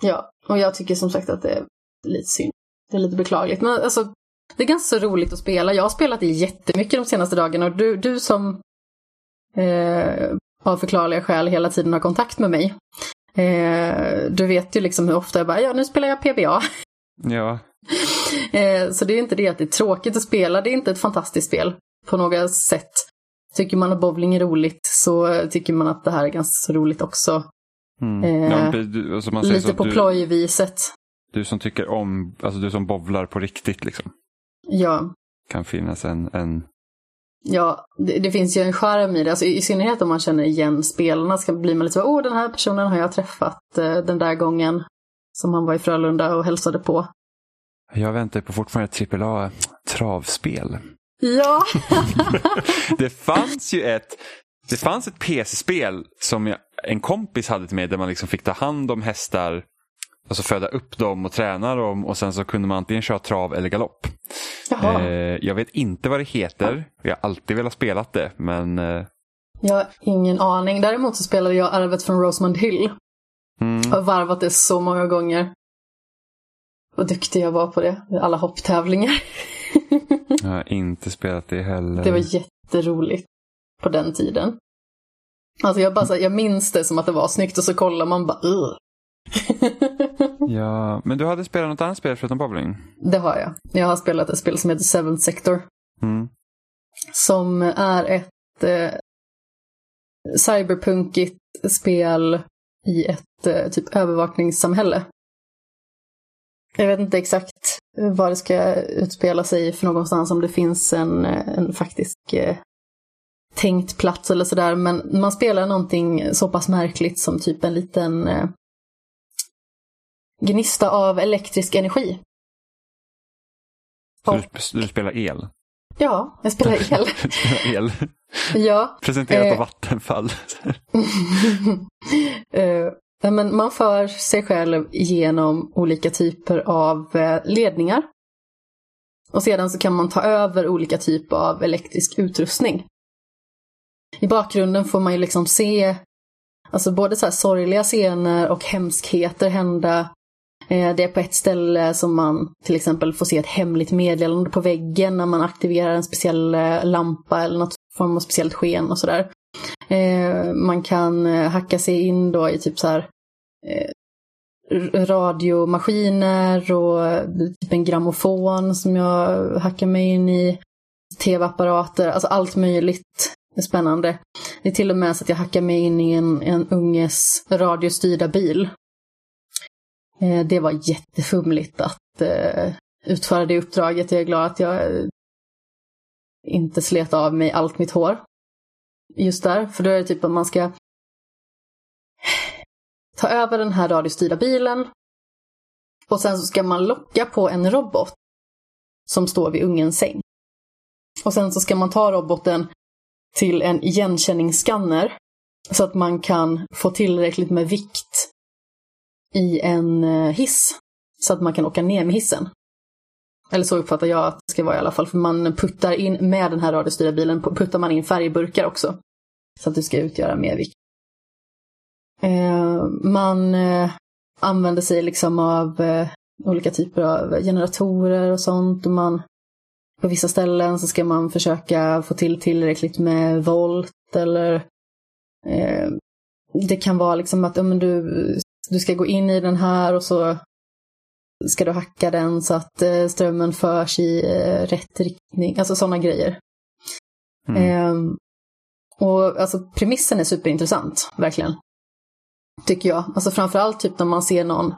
Ja, och jag tycker som sagt att det är lite synd. Det är lite beklagligt. Men alltså, det är ganska så roligt att spela. Jag har spelat det jättemycket de senaste dagarna och du, du som eh, av förklarliga skäl hela tiden har kontakt med mig. Eh, du vet ju liksom hur ofta jag bara, ja nu spelar jag PBA. Ja, Eh, så det är inte det att det är tråkigt att spela, det är inte ett fantastiskt spel på några sätt. Tycker man att bowling är roligt så tycker man att det här är ganska så roligt också. Mm. Eh, ja alltså man säger så Lite på du, plojviset. du som tycker om, alltså du som bowlar på riktigt liksom. Ja, Kan finnas en, en Ja, det, det finns ju en charm i det. Alltså, i, I synnerhet om man känner igen spelarna så blir man lite så åh den här personen har jag träffat eh, den där gången som han var i Frölunda och hälsade på. Jag väntar på fortfarande ett AAA travspel. Ja, Det fanns ju ett det fanns ett PC-spel som jag, en kompis hade till mig där man liksom fick ta hand om hästar, alltså föda upp dem och träna dem och sen så kunde man antingen köra trav eller galopp. Eh, jag vet inte vad det heter, jag har alltid velat spela det men eh, Jag har ingen aning. Däremot så spelade jag Arvet från Rosemont Hill. mm, Jag har varvat det så många gånger. Vad duktig jag var på det. Alla hopptävlingar. jag har inte spelat det heller. Det var jätteroligt på den tiden. Alltså jag, bara, så jag minns det som att det var snyggt och så kollar man bara Ugh. Ja, men du hade spelat något annat spel förutom bowling? Det har jag. Jag har spelat ett spel som heter Seventh Sector. Mm. Som är ett eh, cyberpunkigt spel i ett eh, typ övervakningssamhälle. Jag vet inte exakt var det ska utspela sig för någonstans, om det finns en, eh, en faktisk eh, tänkt plats eller sådär. Men man spelar någonting så pass märkligt som typ en liten eh, gnista av elektrisk energi. Så Och- du, spelar el? Ja, jag spelar el. Spelar el. ja. Presenterat Eh. av Vattenfall. Eh, men man för sig själv genom olika typer av eh, ledningar. Och sedan så kan man ta över olika typer av elektrisk utrustning. I bakgrunden får man ju liksom se alltså både så här sorgliga scener och hemskheter hända. Eh, det är på ett ställe som man till exempel får se ett hemligt meddelande på väggen när man aktiverar en speciell eh, lampa eller något form av speciellt sken och sådär. Eh, man kan hacka sig in då i typ så här radiomaskiner och typ en grammofon som jag hackar mig in i. Tv-apparater, alltså allt möjligt. Det är spännande. Det är till och med så att jag hackar mig in i en, en unges radiostyrda bil. Eh, det var jättefumligt att eh, utföra det uppdraget. Jag är glad att jag eh, inte slet av mig allt mitt hår just där. För då är det typ att man ska eh, ta över den här radiostyrda bilen och sen så ska man locka på en robot som står vid ungens säng. Och sen så ska man ta roboten till en igenkänningsskanner så att man kan få tillräckligt med vikt i en eh, hiss. Så att man kan åka ner med hissen. Eller så uppfattar jag att det ska vara i alla fall. För man puttar in, med den här radiostyrda bilen, puttar man in färgburkar också. Så att du ska utgöra mer vikt. Eh, man eh, använder sig liksom av eh, olika typer av generatorer och sånt. Och man, på vissa ställen så ska man försöka få till tillräckligt med volt eller eh, det kan vara liksom att om du, du ska gå in i den här och så ska du hacka den så att eh, strömmen förs i eh, rätt riktning. Alltså sådana grejer. Mm. Eh, och alltså premissen är superintressant, verkligen. Tycker jag. Alltså framförallt typ när man ser någon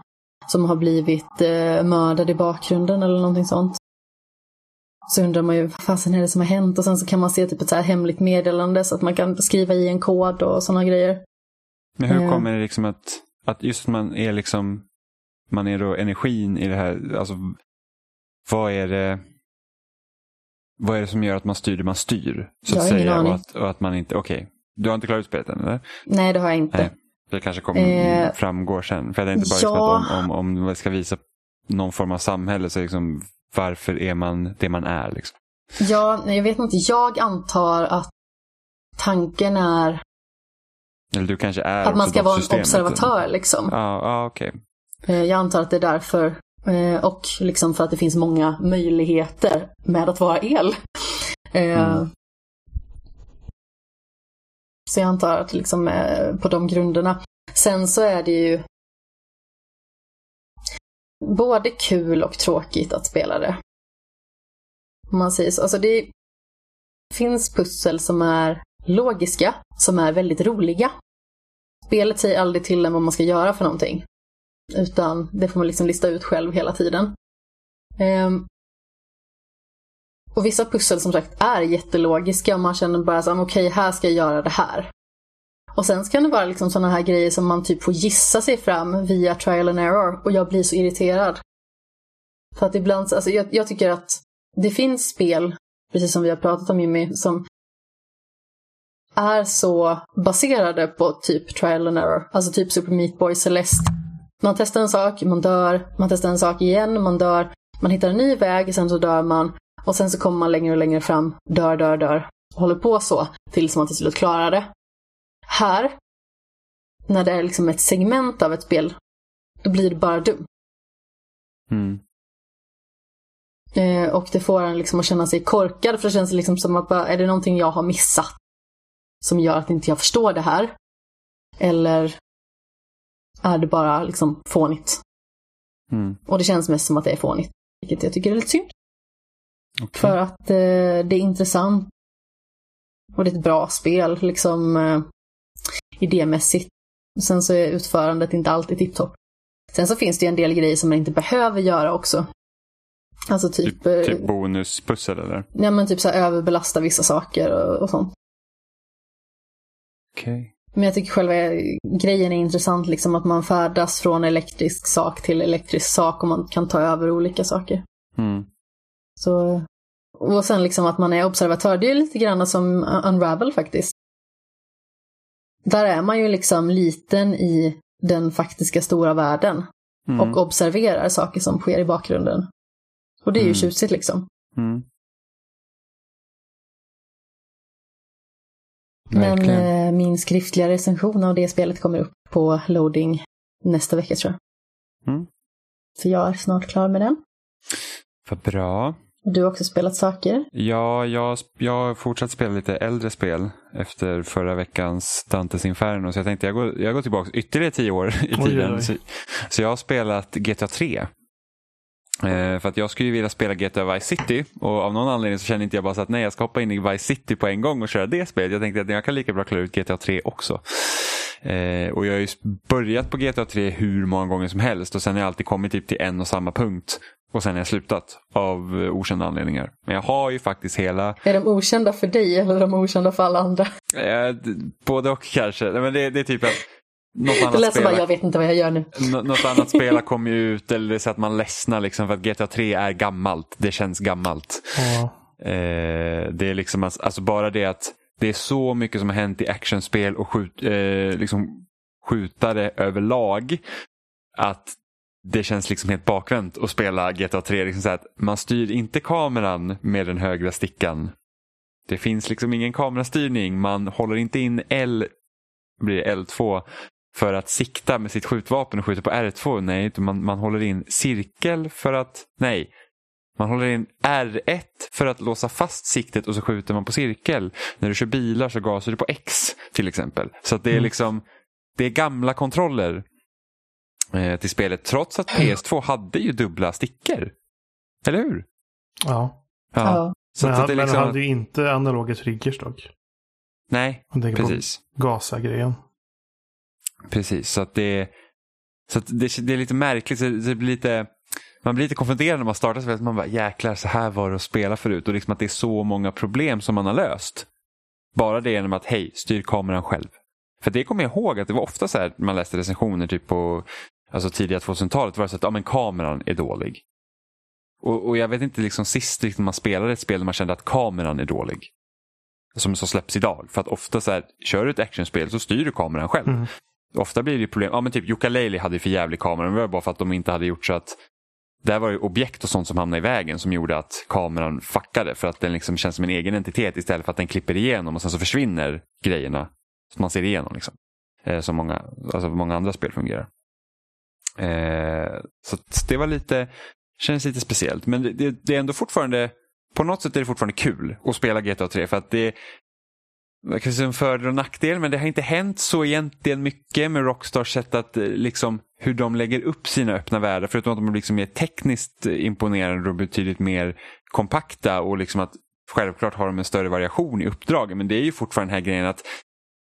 som har blivit eh, mördad i bakgrunden eller någonting sånt. Så undrar man ju vad fasen är det som har hänt och sen så kan man se typ ett så här hemligt meddelande så att man kan skriva i en kod och sådana grejer. Men hur Eh. kommer det liksom att, att just man är liksom, man är då energin i det här, alltså vad är det, vad är det som gör att man styr det man styr? Så Jag att säga aning. och att, och att man inte, okej, du har inte klarat ut spelet än eller? Nej, det har jag inte. Nej. Det kanske kommer Eh, framgår sen. För jag tänkte bara ja. liksom att om, om, om vi ska visa någon form av samhälle så liksom varför är man det man är liksom. Ja, nej, jag vet inte. Jag antar att tanken är Eller du kanske är att man ska vara en systemet. observatör liksom. Ja, ja okej. Eh, Jag antar att det är därför. Eh, Och liksom för att det finns många möjligheter med att vara el. Eh, Mm. Så jag antar att liksom på de grunderna. Sen så är det ju både kul och tråkigt att spela det. Om man säger så. Alltså det finns pussel som är logiska, som är väldigt roliga. Spelet säger aldrig till en vad man ska göra för någonting. Utan det får man liksom lista ut själv hela tiden. Um, och vissa pussel som sagt är jättelogiska och man känner bara så ah, okej okej här ska jag göra det här. Och sen kan det vara liksom sådana här grejer som man typ får gissa sig fram via trial and error och jag blir så irriterad. För att ibland, alltså jag, jag tycker att det finns spel, precis som vi har pratat om Jimmy, som är så baserade på typ trial and error. Alltså typ Super Meat Boy Celeste. Man testar en sak, man dör, man testar en sak igen, man dör, man hittar en ny väg, sen så dör man och sen så kommer man längre och längre fram, dör, dör, dör. Och håller på så tills man till slut klarar det. Här, när det är liksom ett segment av ett spel, då blir det bara dumt. Mm. Eh, och det får en liksom att känna sig korkad för det känns liksom som att bara, är det någonting jag har missat som gör att inte jag förstår det här? Eller är det bara liksom fånigt? Mm. Och det känns mest som att det är fånigt. Vilket jag tycker är lite synd. Okej. För att eh, det är intressant. Och det är ett bra spel, liksom eh, idémässigt. Sen så är utförandet inte alltid tipptopp. Sen så finns det ju en del grejer som man inte behöver göra också. Alltså typ, Typ, eh, typ bonuspussel eller? ja, men typ så här överbelasta vissa saker och, och sånt. Okej. Men jag tycker själva grejen är intressant, liksom att man färdas från elektrisk sak till elektrisk sak och man kan ta över olika saker. Mm. Så, och sen liksom att man är observatör, det är lite grann som Unravel faktiskt. Där är man ju liksom liten i den faktiska stora världen Mm. och observerar saker som sker i bakgrunden. Och det är ju Mm. tjusigt liksom. Mm. Men eh, min skriftliga recension av det spelet kommer upp på loading nästa vecka tror jag. Mm. Så jag är snart klar med den. Vad bra. Du har också spelat saker. Ja, jag, jag har fortsatt spela lite äldre spel efter förra veckans Dantes Inferno. Så jag tänkte jag går, jag går tillbaka ytterligare tio år i Oj, tiden. oj. Så, så jag har spelat GTA 3. Eh, för att jag skulle ju vilja spela GTA Vice City och av någon anledning så kände inte jag bara så att nej jag ska hoppa in i Vice City på en gång och köra det spelet. Jag tänkte att jag kan lika bra klara ut GTA 3 också. Eh, och jag har ju börjat på GTA 3 hur många gånger som helst och sen har jag alltid kommit typ till en och samma punkt. Och sen har jag slutat av okända anledningar. Men jag har ju faktiskt hela Är de okända för dig eller är de okända för alla andra? Eh, både och kanske. Men det, det är typ att något Det annat, lät som spel, bara, jag vet inte vad jag gör nu. nå- något annat spel har kommit ut eller det är så att man ledsnar liksom för att GTA 3 är gammalt. Det känns gammalt. Ja. Eh, det är liksom alltså, alltså bara det att det är så mycket som har hänt i actionspel och skjut, eh, liksom skjutare överlag. att det känns liksom helt bakvänt att spela GTA 3. Liksom så att man styr inte kameran med den högra stickan. Det finns liksom ingen kamerastyrning. Man håller inte in L, blir det L2 för att sikta med sitt skjutvapen och skjuta på R2. Nej, man, man håller in cirkel för att, nej, man håller in R1 för att låsa fast siktet och så skjuter man på cirkel. När du kör bilar så gasar du på X till exempel. Så det är Mm. liksom det är gamla kontroller till spelet trots att PS2 hade ju dubbla stickor. Eller hur? Ja. Ja. Så men att det är men liksom, hade ju inte analoga triggers dock. Nej, precis. gasa-grejen. Precis, så att det, så att det, det är lite märkligt. så Det blir lite, man blir lite konfunderad när man startar spelet. Man bara jäklar, så här var det att spela förut. Och liksom att det är så många problem som man har löst. Bara det genom att hej, styr kameran själv. För det kommer jag ihåg att det var ofta så här man läste recensioner typ på alltså tidiga 2000-talet. var det så att ja, men kameran är dålig. Och, och jag vet inte liksom sist liksom, man spelade ett spel där man kände att kameran är dålig. Som så släpps idag. För att ofta så här, kör du ett actionspel så styr du kameran själv. Mm. Ofta blir det problem. Ja men typ Yooka-Laylee hade ju för jävlig kamera. Men det var bara för att de inte hade gjort så att där var det objekt och sånt som hamnade i vägen som gjorde att kameran fuckade. För att den liksom känns som en egen entitet istället för att den klipper igenom och sen så försvinner grejerna som man ser igenom. Liksom. Eh, som många, alltså många andra spel fungerar. Eh, så det var lite, känns lite speciellt. Men det, det, det är ändå fortfarande, på något sätt är det fortfarande kul att spela GTA 3. För att det det kanske en fördel och nackdel men det har inte hänt så egentligen mycket med Rockstars sätt att eh, liksom hur de lägger upp sina öppna världar. Förutom att de är liksom mer tekniskt imponerande och betydligt mer kompakta och liksom att självklart har de en större variation i uppdragen. Men det är ju fortfarande den här grejen att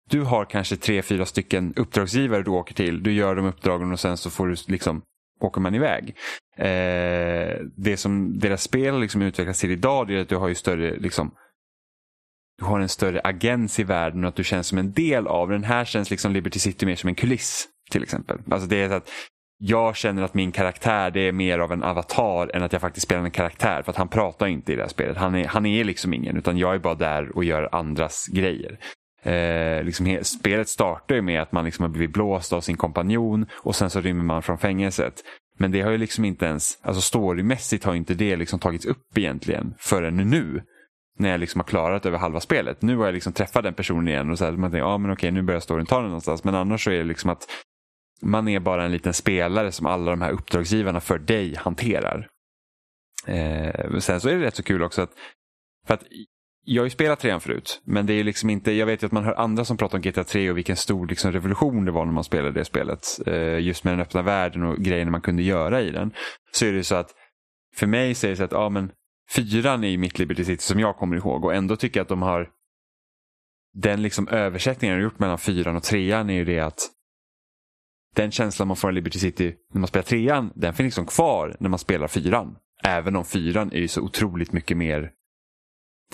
du har kanske tre, fyra stycken uppdragsgivare du åker till. Du gör de uppdragen och sen så får du liksom åker man iväg. Eh, det som deras spel liksom utvecklas till idag det är att du har ju större liksom du har en större agens i världen och att du känns som en del av den. här känns liksom Liberty City mer som en kuliss till exempel. Alltså det är så att jag känner att min karaktär det är mer av en avatar än att jag faktiskt spelar en karaktär. För att han pratar inte i det här spelet. Han är, han är liksom ingen utan jag är bara där och gör andras grejer. Eh, liksom spelet startar ju med att man liksom har blivit blåst av sin kompanjon och sen så rymmer man från fängelset. Men det har ju liksom inte ens, alltså storymässigt har inte det liksom tagits upp egentligen förrän nu. När jag liksom har klarat över halva spelet. Nu har jag liksom träffat den personen igen och så här, man tänker, ja men okej nu börjar storyn ta den någonstans. Men annars så är det liksom att man är bara en liten spelare som alla de här uppdragsgivarna för dig hanterar. Eh, sen så är det rätt så kul också att, för att jag har ju spelat trean förut, men det är liksom inte, jag vet ju att man hör andra som pratar om GTA 3 och vilken stor liksom, revolution det var när man spelade det spelet. Eh, just med den öppna världen och grejerna man kunde göra i den. Så är det så att för mig säger det så att, ja men fyran är ju mitt Liberty City som jag kommer ihåg och ändå tycker jag att de har den liksom översättningen de har gjort mellan fyran och trean är ju det att den känslan man får i Liberty City när man spelar trean, den finns liksom kvar när man spelar fyran. Även om fyran är ju så otroligt mycket mer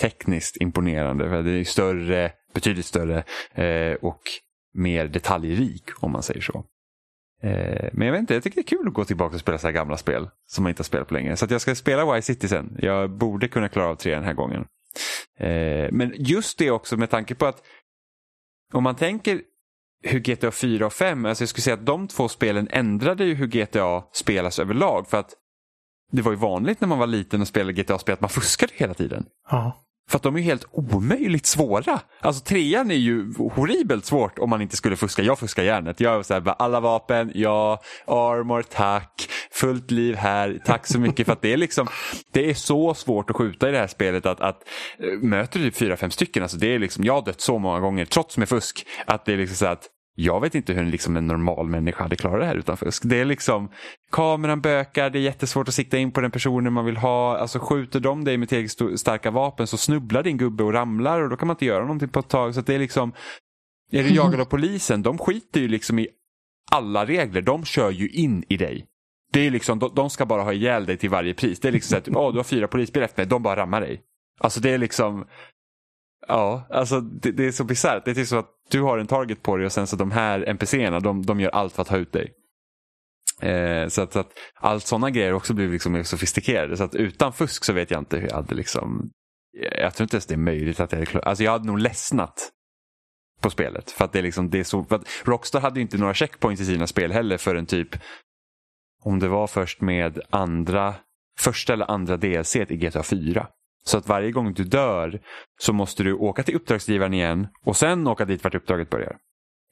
tekniskt imponerande. För det är större, betydligt större eh, och mer detaljrik om man säger så. Eh, men jag vet inte, jag tycker det är kul att gå tillbaka och spela så här gamla spel som man inte har spelat på länge. Så att jag ska spela Y City sen. Jag borde kunna klara av tre den här gången. Eh, men just det också med tanke på att om man tänker hur GTA 4 och 5, alltså jag skulle säga att de två spelen ändrade ju hur GTA spelas överlag. För att det var ju vanligt när man var liten och spelade GTA-spel att man fuskade hela tiden. Ja. För att de är ju helt omöjligt svåra. Alltså trean är ju horribelt svårt om man inte skulle fuska. Jag fuskar järnet. Jag är så här, alla vapen, ja, armor, tack, fullt liv här, tack så mycket. för att det är liksom, det är så svårt att skjuta i det här spelet att, att eh, möter du typ fyra, fem stycken, alltså det är liksom, jag har dött så många gånger trots med fusk. Att det är liksom så att jag vet inte hur en, liksom en normal människa hade klarat det här utan fusk. Det är liksom kameran bökar, det är jättesvårt att sikta in på den personen man vill ha. Alltså skjuter de dig med tillräckligt starka vapen så snubblar din gubbe och ramlar och då kan man inte göra någonting på ett tag. Så att det är liksom, är du jagad av polisen, de skiter ju liksom i alla regler. De kör ju in i dig. Det är liksom, de, de ska bara ha ihjäl dig till varje pris. Det är liksom så att typ, oh, du har fyra polisbilar efter mig, de bara rammar dig. Alltså det är liksom, ja, alltså det, det är så bisarrt. Det är typ så att du har en target på dig och sen så de här NPCerna, de, de gör allt för att ha ut dig. Eh, så att, så att allt sådana grejer också blir liksom mer sofistikerade. Så att utan fusk så vet jag inte hur jag hade liksom, jag tror inte ens det är möjligt att jag hade klarat. alltså jag hade nog ledsnat på spelet. För att det är liksom, det är så, för att Rockstar hade ju inte några checkpoints i sina spel heller förrän typ om det var först med andra, första eller andra DLC i GTA 4. Så att varje gång du dör så måste du åka till uppdragsgivaren igen och sen åka dit vart uppdraget börjar.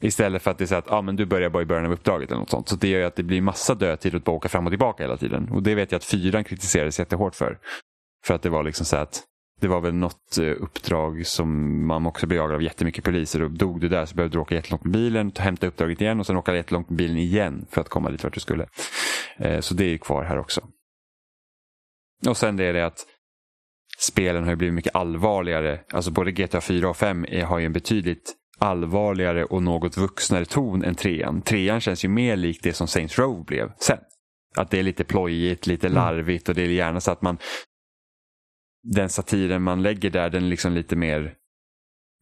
Istället för att det är så att ah, men du börjar bara i början av uppdraget eller något sånt. Så det gör ju att det blir massa dödtid att bara åka fram och tillbaka hela tiden. Och det vet jag att fyran kritiserades jättehårt för. För att det var liksom så att det var väl något eh, uppdrag som man också blev jagad av jättemycket poliser och dog du där så behövde du åka jättelångt med bilen, hämta uppdraget igen och sen åka jättelångt med bilen igen för att komma dit vart du skulle. Eh, så det är ju kvar här också. Och sen det är det att spelen har blivit mycket allvarligare. Alltså både GTA 4 och 5 har ju en betydligt allvarligare och något vuxnare ton än trean. Trean känns ju mer likt det som Saints Row blev sen. Att det är lite plojigt, lite Mm. larvigt och det är gärna så att man den satiren man lägger där den är liksom lite mer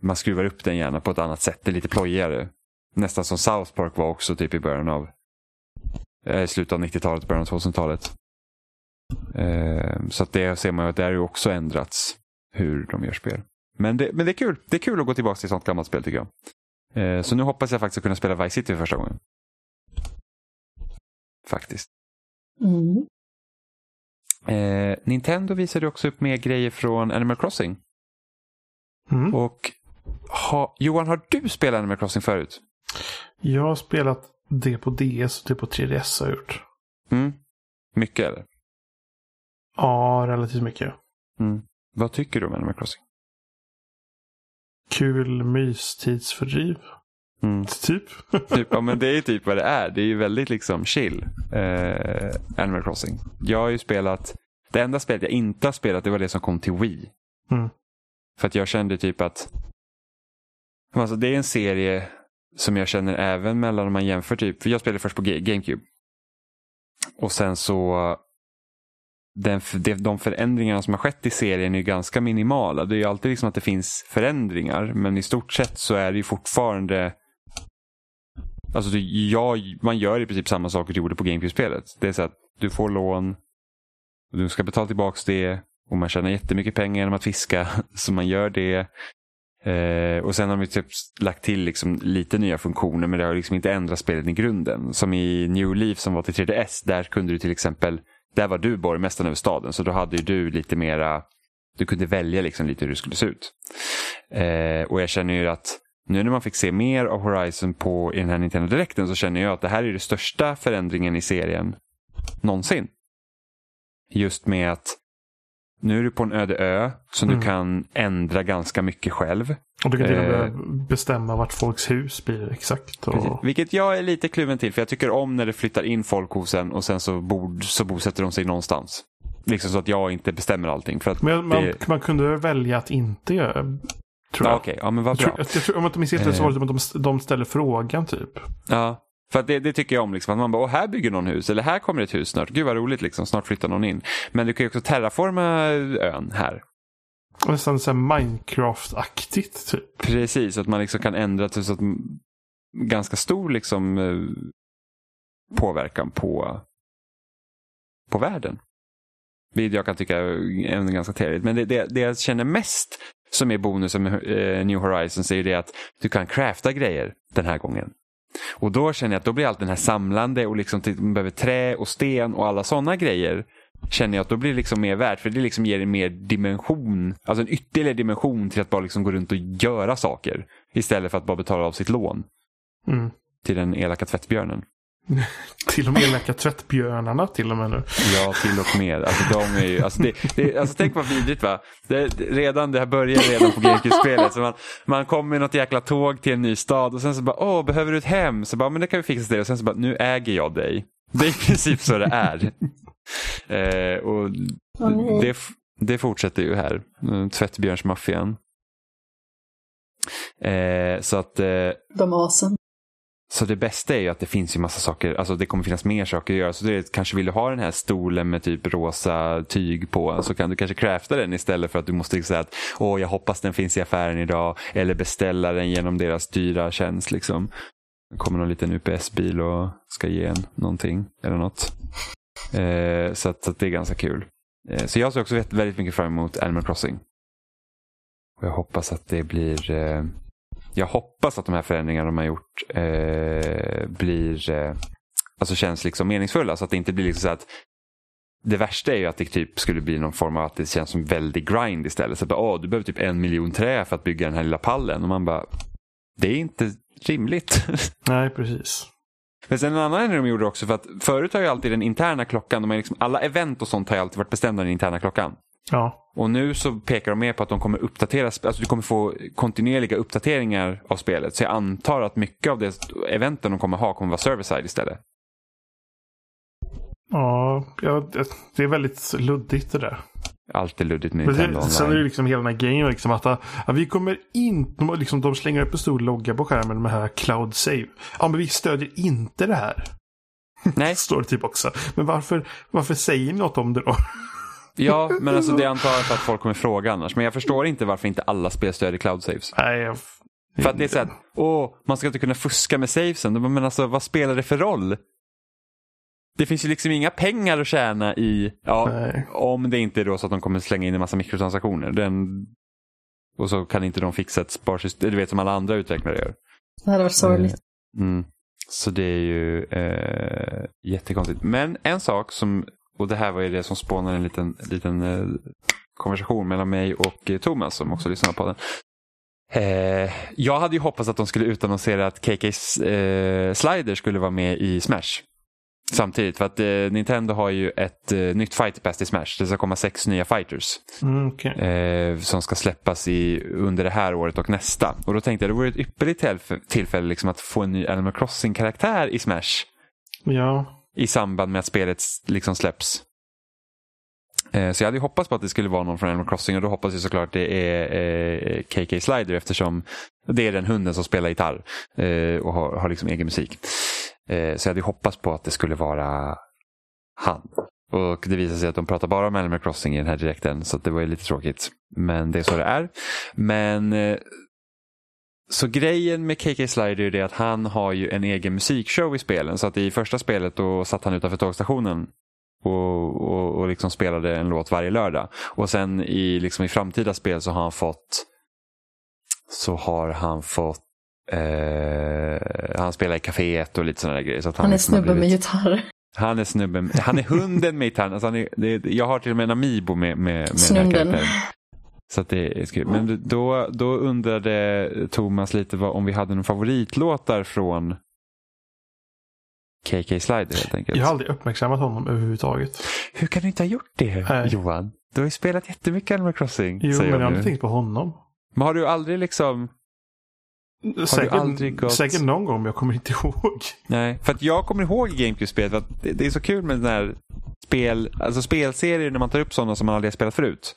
man skruvar upp den gärna på ett annat sätt. Det är lite plojigare. Nästan som South Park var också typ i början av eh, slutet av 90-talet, början av 2000-talet. Eh, så att det ser man ju att det har ju också ändrats hur de gör spel. Men det, men det är kul. Det är kul att gå tillbaka till sånt gammalt spel tycker jag. Eh, så nu hoppas jag faktiskt att kunna spela Vice City för första gången. Faktiskt. Mm. Eh, Nintendo visade också upp mer grejer från Animal Crossing. Mm. Och ha, Johan, har du spelat Animal Crossing förut? Jag har spelat det på DS och det på 3DS har jag gjort. Mm. Mycket eller? Ja, relativt mycket. Mm. Vad tycker du om Animal Crossing? Kul mystidsfördriv. Mm. Typ. Typ, ja, men det är typ vad det är. Det är ju väldigt liksom chill. Eh, Animal Crossing. Jag har ju spelat, det enda spelet jag inte har spelat det var det som kom till Wii. Mm. För att jag kände typ att alltså det är en serie som jag känner även mellan om man jämför typ, för jag spelade först på Ga- GameCube. Och sen så den, de, de förändringarna som har skett i serien är ganska minimala. Det är ju alltid liksom att det finns förändringar men i stort sett så är det ju fortfarande Alltså det, jag, man gör i princip samma saker du gjorde på GameCube-spelet. Det är så att du får lån, och du ska betala tillbaka det och man tjänar jättemycket pengar genom att fiska. Så man gör det. Eh, och sen har vi typ lagt till liksom lite nya funktioner men det har liksom inte ändrat spelet i grunden. Som i New Leaf som var till 3DS, där kunde du till exempel, där var du borgmästaren över staden så då hade ju du lite mera, du kunde välja liksom lite hur det skulle se ut. Eh, och jag känner ju att nu när man fick se mer av Horizon på, i den här Nintendo Directen så känner jag att det här är den största förändringen i serien någonsin. Just med att nu är du på en öde ö som Mm. du kan ändra ganska mycket själv. Och du kan till och med Eh. bestämma vart folks hus blir exakt. Precis. Och... Vilket jag är lite kluven till för jag tycker om när det flyttar in folk hos en och sen så, bod, så bosätter de sig någonstans. Liksom så att jag inte bestämmer allting. För att Men man, det... man kunde välja att inte göra. Tror ja, jag. Okej, ja men vad Jag tror, bra. jag, tror, om jag inte minns helt så Eh. var det som att de, de ställer frågan typ. Ja, för det, det tycker jag om. Liksom, att man bara, Åh, här bygger någon hus eller här kommer ett hus snart. Gud vad roligt, liksom. snart flyttar någon in. Men du kan ju också terraforma ön här. Nästan så Minecraft-aktigt typ. Precis, att man liksom kan ändra till så att ganska stor liksom, eh, påverkan på, på världen. Vilket jag kan tycka är ganska trevligt. Men det, det, det jag känner mest som är bonusen med eh, New Horizons är ju det att du kan crafta grejer den här gången. Och då känner jag att då blir allt den här samlande och liksom man behöver trä och sten och alla sådana grejer. Känner jag att då blir det liksom mer värt för det liksom ger en mer dimension, alltså en ytterligare dimension till att bara liksom gå runt och göra saker. Istället för att bara betala av sitt lån Mm. till den elaka tvättbjörnen. Till och med elaka tvättbjörnarna till och med nu. Ja, till och med. Alltså, de är ju, alltså, det, det, alltså, tänk vad vidrigt va. Det, redan, det här börjar redan på GameCube-spelet. Så man, man kommer med något jäkla tåg till en ny stad och sen så bara, åh, behöver du ett hem? Så bara, men det kan vi fixa det. Och sen så bara, nu äger jag dig. Det är i princip så det är. Eh, och det, det fortsätter ju här. Mm, Tvättbjörnsmaffian. Eh, så att eh, De asen så det bästa är ju att det finns ju massa saker, alltså det kommer finnas mer saker att göra. Så det är, kanske vill du ha den här stolen med typ rosa tyg på så kan du kanske crafta den istället för att du måste liksom säga att åh jag hoppas den finns i affären idag eller beställa den genom deras dyra tjänst liksom. Det kommer någon liten UPS-bil och ska ge en någonting eller något. Eh, så, att, så att det är ganska kul. Eh, så jag ser också väldigt- väldigt mycket fram emot Animal Crossing. Och jag hoppas att det blir eh, jag hoppas att de här förändringarna de har gjort eh, blir, eh, alltså känns liksom meningsfulla. Så att det inte blir liksom så att det värsta är ju att det typ skulle bli någon form av att det känns som väldig grind istället. Så att, åh, du behöver typ en miljon trä för att bygga den här lilla pallen. Och man bara, det är inte rimligt. Nej, precis. Men sen en annan ändring de gjorde också, för att förut har ju alltid den interna klockan, de har liksom, alla event och sånt har ju alltid varit bestämda av den interna klockan. Ja. Och nu så pekar de mer på att de kommer uppdatera, alltså du kommer få kontinuerliga uppdateringar av spelet. Så jag antar att mycket av det eventen de kommer ha kommer vara server-side istället. Ja, ja, det- är väldigt luddigt det där. Allt är luddigt med Nintendo det, sen är det online. liksom hela den här grejen liksom att ja, vi kommer inte, liksom, de slänger upp en stor logga på skärmen med här cloud save. Ja, men vi stödjer inte det här. Nej, Står det typ också. Men varför, varför säger ni något om det då? Ja, men alltså det antar jag för att folk kommer fråga annars. Men jag förstår inte varför inte alla spel stödjer cloud saves. Nej, jag... För att det är så här, åh, man ska inte kunna fuska med savesen. Men alltså vad spelar det för roll? Det finns ju liksom inga pengar att tjäna i, ja, Nej. om det inte är då så att de kommer slänga in en massa mikrotransaktioner. Den, och så kan inte de fixa ett sparsystem, du vet som alla andra utvecklare gör. Det hade varit sorgligt. Mm. Så det är ju eh, jättekonstigt. Men en sak som, och det här var ju det som spånade en liten, liten eh, konversation mellan mig och eh, Thomas som också lyssnar på den. Eh, jag hade ju hoppats att de skulle utannonsera att KK's eh, Slider skulle vara med i Smash. Samtidigt, för att eh, Nintendo har ju ett eh, nytt fighter pass till Smash. Det ska komma sex nya fighters Mm, okej. eh, som ska släppas i, under det här året och nästa. Och då tänkte jag det vore ett ypperligt tillf- tillfälle liksom att få en ny Animal Crossing-karaktär i Smash Ja i samband med att spelet liksom släpps. Eh, så jag hade ju hoppats på att det skulle vara någon från Animal Crossing och då hoppas jag såklart det är eh, KK Slider eftersom det är den hunden som spelar gitarr eh, och har, liksom egen musik. Så jag hade ju hoppats på att det skulle vara han. Och det visade sig att de pratar bara om Animal Crossing i den här direkten så det var ju lite tråkigt. Men det är så det är. Men så grejen med KK Slider är det att han har ju en egen musikshow i spelen. Så att i första spelet då satt han utanför tågstationen och, och, och liksom spelade en låt varje lördag. Och sen i, liksom i framtida spel så har han fått så har han fått eh, han spelar i kaféet och lite sådana grejer. Så han, Han är liksom snubben med blivit- gitarr. han är snubben, han är hunden med gitarren. Alltså han är, det, jag har till och med en Amiibo med, med, med den här karaktären. Så det är kul. Men då, då undrade Thomas lite vad, om vi hade några favoritlåtar från KK Slider helt enkelt. Jag har aldrig uppmärksammat honom överhuvudtaget. Hur kan du inte ha gjort det Nej. Johan? Du har ju spelat jättemycket Animal Crossing. Jo, men jag har nu. inte tänkt på honom. Men har du aldrig liksom... Säkert, aldrig gått- säkert någon gång, men jag kommer inte ihåg. Nej, för att jag kommer ihåg GameCube-spelet. det är så kul med den här spel, alltså spelserier när man tar upp sådana som man aldrig har spelat förut.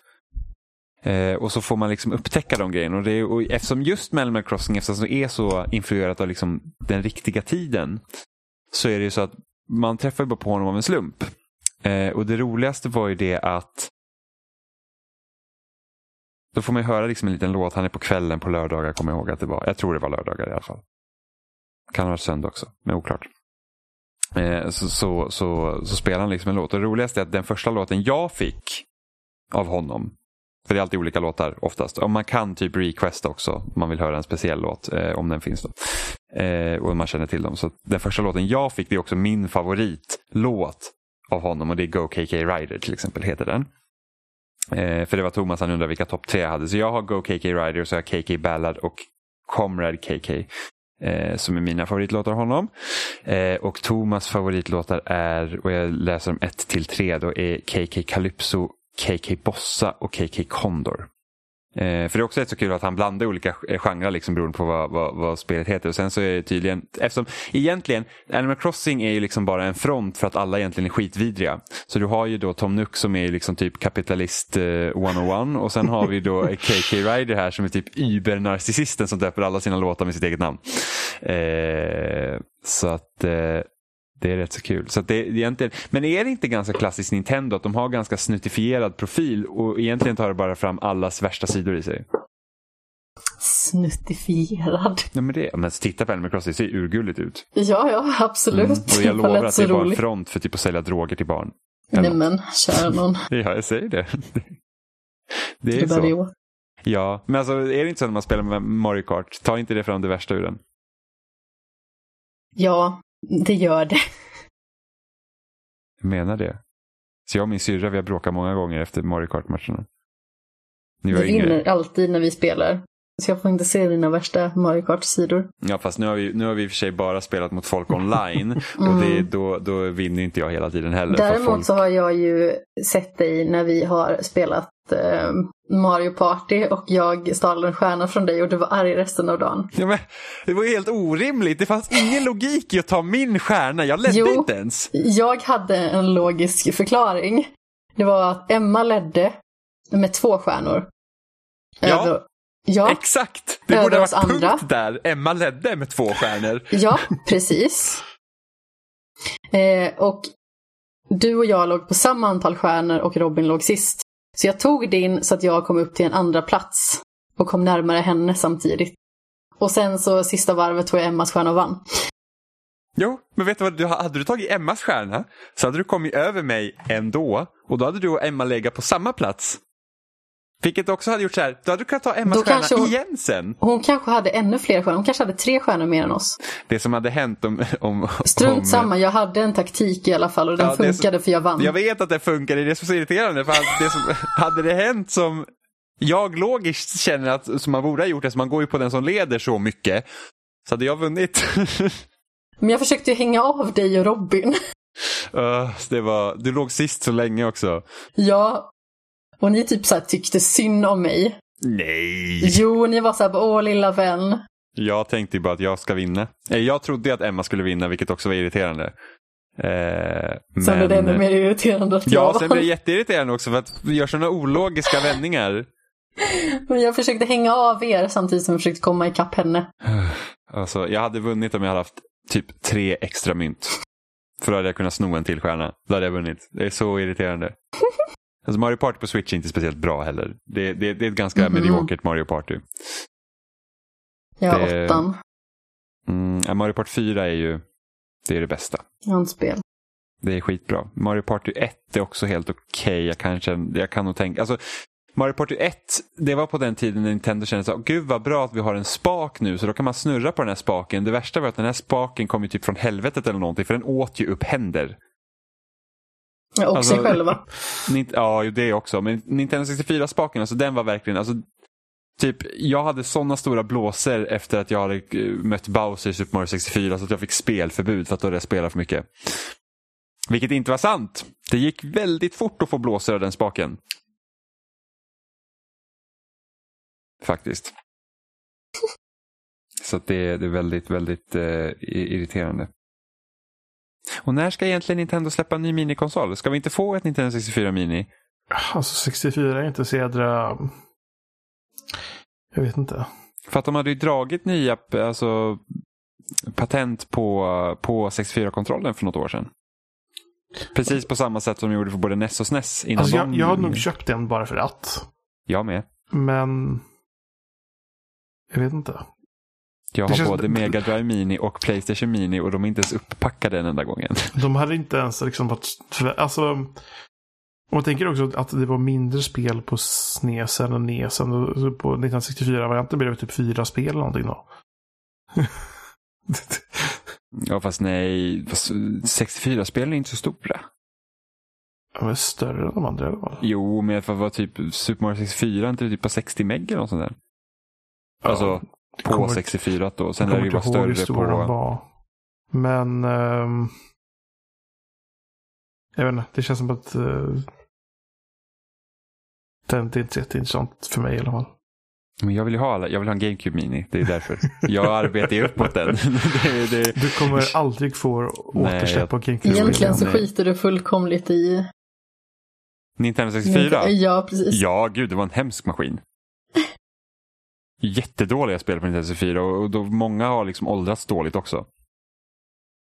Eh, och så får man liksom upptäcka de grejerna. Och, det är, och eftersom just Melmel Crossing eftersom det är så influerat av liksom den riktiga tiden så är det ju så att man träffar ju bara på honom av en slump. Eh, och det roligaste var ju det att då får man ju höra liksom en liten låt. Han är på kvällen på lördagar, kommer jag ihåg att det var. Jag tror det var lördagar i alla fall. Kan ha varit söndag också, men oklart. Eh, så, så, så, så spelar han liksom en låt. Och det roligaste är att den första låten jag fick av honom, för det är alltid olika låtar oftast. Och man kan typ requesta också om man vill höra en speciell låt, eh, om den finns då. Eh, och man känner till dem. Så den första låten jag fick, det är också min favoritlåt av honom och det är Go KK Rider till exempel, heter den. Eh, för det var Thomas han undrade vilka topp tre jag hade. Så jag har Go KK Rider, så har KK Ballad och Comrade KK. Eh, som är mina favoritlåtar av honom. Eh, och Thomas favoritlåtar är, och jag läser dem 1 till 3, då är KK Calypso, KK Bossa och KK Condor. Eh, för det är också rätt så kul att han blandar olika eh, genrer liksom beroende på vad, vad, vad spelet heter. Och sen så är det tydligen, eftersom egentligen Animal Crossing är ju liksom bara en front för att alla egentligen är skitvidriga. Så du har ju då Tom Nook som är liksom typ kapitalist eh, 101 och sen har vi då eh, KK Rider här som är typ übernarcissisten som döper alla sina låtar med sitt eget namn. Eh, så att eh, det är rätt så kul. Så det, är egentligen, men är det inte ganska klassiskt Nintendo att de har ganska snuttifierad profil och egentligen tar det bara fram allas värsta sidor i sig? Snuttifierad. Ja, men det, men titta på Animal Crossing, det ser ju urgulligt ut. Ja, ja, absolut. Mm. Och jag lovar att det är bara en front för typ att sälja droger till barn. Nej men, kära någon. Ja, jag säger det. Det är Det är så. ju... Ja, men alltså är det inte så när man spelar med Mario Kart? Ta inte det fram det värsta ur den. Ja, det gör det. Jag menar det. Så jag och min syrra vi har bråkat många gånger efter Mario Kart-matcherna. Du yngre. vinner alltid när vi spelar. Så jag får inte se dina värsta Mario Kart-sidor. Ja fast nu har, vi, nu har vi i och för sig bara spelat mot folk online. Och det, då, då vinner inte jag hela tiden heller. Mm. Däremot folk... så har jag ju sett dig när vi har spelat eh, Mario Party och jag stal en stjärna från dig och du var arg resten av dagen. ja, men, det var ju helt orimligt. Det fanns ingen logik i att ta min stjärna. Jag ledde Jo. inte ens. Jag hade en logisk förklaring. Det var att Emma ledde med två stjärnor. Ja. Över- ja, Exakt! Det Över borde ha varit andra. punkt där. Emma ledde med två stjärnor. ja, precis. Eh, och du och jag låg på samma antal stjärnor och Robin låg sist. Så jag tog din så att jag kom upp till en andra plats och kom närmare henne samtidigt. Och sen så sista varvet tog jag Emmas stjärna och vann. Jo, men vet du vad? Du, hade du tagit Emmas stjärna så hade du kommit över mig ändå. Och då hade du och Emma legat på samma plats. Vilket också hade gjort så här, då hade du kunnat ta Emmas stjärna hon- igen sen. Hon kanske hade ännu fler stjärnor. Hon kanske hade tre stjärnor mer än oss. Det som hade hänt om... om Strunt om, samma, jag hade en taktik i alla fall och den Ja, så- funkade för jag vann. Jag vet att det funkar, det är som är så irriterande. För det som, hade det hänt som jag logiskt känner att som man borde ha gjort, så man går ju på den som leder så mycket, så hade jag vunnit. Men jag försökte ju hänga av dig och Robin. Uh, det var, du låg sist så länge också. ja. Och ni typ så tyckte synd om mig. Nej! Jo, ni var så här, åh lilla vän. Jag tänkte bara att jag ska vinna. Eh, Jag trodde att Emma skulle vinna, vilket också var irriterande. Eh, Sen blev det men- ännu mer irriterande att Ja, jag sen blev det jätteirriterande också för att vi gör sådana ologiska vändningar. Men jag försökte hänga av er samtidigt som jag försökte komma ikapp henne. Alltså, jag hade vunnit om jag hade haft typ tre extra mynt. För då hade jag kunnat sno en till stjärna. Då hade jag vunnit. Det är så irriterande. Alltså Mario Party på Switch är inte speciellt bra heller. Det, det, det är ett ganska Mhm. mediokert Mario Party. Ja, Det- åttan. Mm, Mario Party 4 är ju det, är det bästa. Handspel. Det är skitbra. Mario Party 1 är också helt okej. Jag, kanske, jag kan nog tänka... Alltså, Mario Party 1, det var på den tiden när Nintendo kände så gud vad bra att vi har en spak nu så då kan man snurra på den här spaken. Det värsta var att den här spaken kom ju typ från helvetet eller någonting för den åt ju upp händer. Ja, och Alltså- sig själva. Ja, det också. Men Nintendo 64-spaken, alltså den var verkligen... Alltså, typ, jag hade sådana stora blåser efter att jag hade eh, mött Bowser i Super Mario 64 så att jag fick spelförbud för att då hade jag spelat för mycket. Vilket inte var sant. Det gick väldigt fort att få blåsor av den spaken. Faktiskt. Så det, det är väldigt, väldigt eh, irriterande. Och när ska egentligen Nintendo släppa en ny minikonsol? Ska vi inte få ett Nintendo 64 Mini? Alltså 64 är inte så jädra... Jag vet inte. För att de hade ju dragit nya alltså, patent på, på 64-kontrollen för något år sedan. Precis på samma sätt som de gjorde för både NES och SNES. Innan Alltså jag, jag har nog köpt den bara för att. Jag med. Men... Jag vet inte. Jag har känns- både Mega Drive Mini och Playstation Mini och de är inte ens upppackade en enda gången. De hade inte ens liksom varit... Alltså... Om man tänker också att det var mindre spel på SNESen NESen. och så På 1964-varianten blev det typ fyra spel eller någonting då. Ja fast nej, fast 64-spelen är inte så stora. De är större än de andra alla fall. Jo, men för vad typ Super Mario 64 inte typ på 60 meg eller något sånt där. Alltså Ja, på kommer- 64 då. Sen lär det ju vara större den på... var. Men... ehm, jag vet inte, det känns som att... Uh, det är inte jätteintressant för mig i alla fall. Men jag vill ju ha, alla- jag vill ha en GameCube Mini, det är därför. Jag arbetar ju upp mot den. det, det, Du kommer aldrig få återsläpp på GameCube. Egentligen så skiter du fullkomligt i... Nintendo 64? Ja, precis. Ja, gud, det var en hemsk maskin. Jättedåliga spel på Nintendo 64 och då, många har liksom åldrats dåligt också.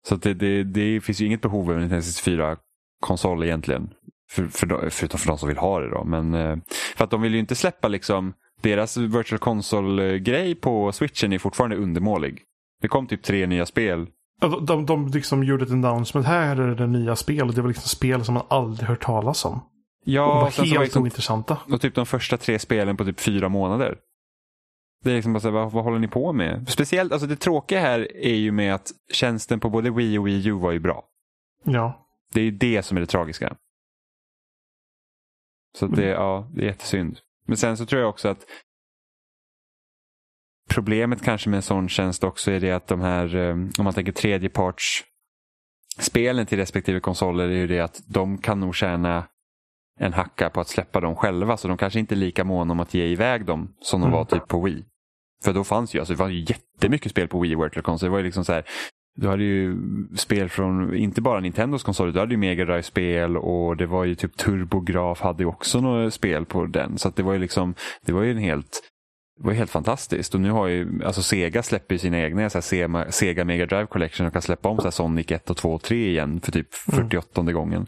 Så det, det, det finns ju inget behov av en Nintendo 64-konsol egentligen. För, för, de- förutom för de som vill ha det då. Men, eh, för att de vill ju inte släppa liksom, deras virtual console-grej på switchen är fortfarande undermålig. Det kom typ tre nya spel. Ja, de, de, de liksom gjorde ett announcement. Här är det nya spel. Och det var liksom spel som man aldrig hört talas om. och de Ja, var så var helt liksom, ointressanta. och typ de första tre spelen på typ fyra månader. Det är liksom bara så här, vad, vad håller ni på med? Speciellt, alltså det tråkiga här är ju med att tjänsten på både Wii och Wii U var ju bra. Ja. Det är ju det som är det tragiska. Så det, Mm. ja, det är jättesynd. Men sen så tror jag också att problemet kanske med en sån tjänst också är det att de här, eh, om man tänker tredjeparts spelen till respektive konsoler är ju det att de kan nog tjäna en hacka på att släppa dem själva så de kanske inte är lika måna om att ge iväg dem som de Mm. var typ på Wii. För då fanns ju, alltså det var ju jättemycket spel på Wii Virtual Console. Det var ju liksom så här, du hade ju spel från, inte bara Nintendos konsoler, du hade ju Mega Drive-spel och det var ju typ TurboGraf hade ju också några spel på den. Så att det var ju liksom, det var ju en helt, det var ju helt fantastiskt. Och nu har ju, alltså Sega släpper ju sina egna så här, Sega, Mega Drive Collection och kan släppa om så här, Sonic 1 och 2 och 3 igen för typ Mm. 48 gången.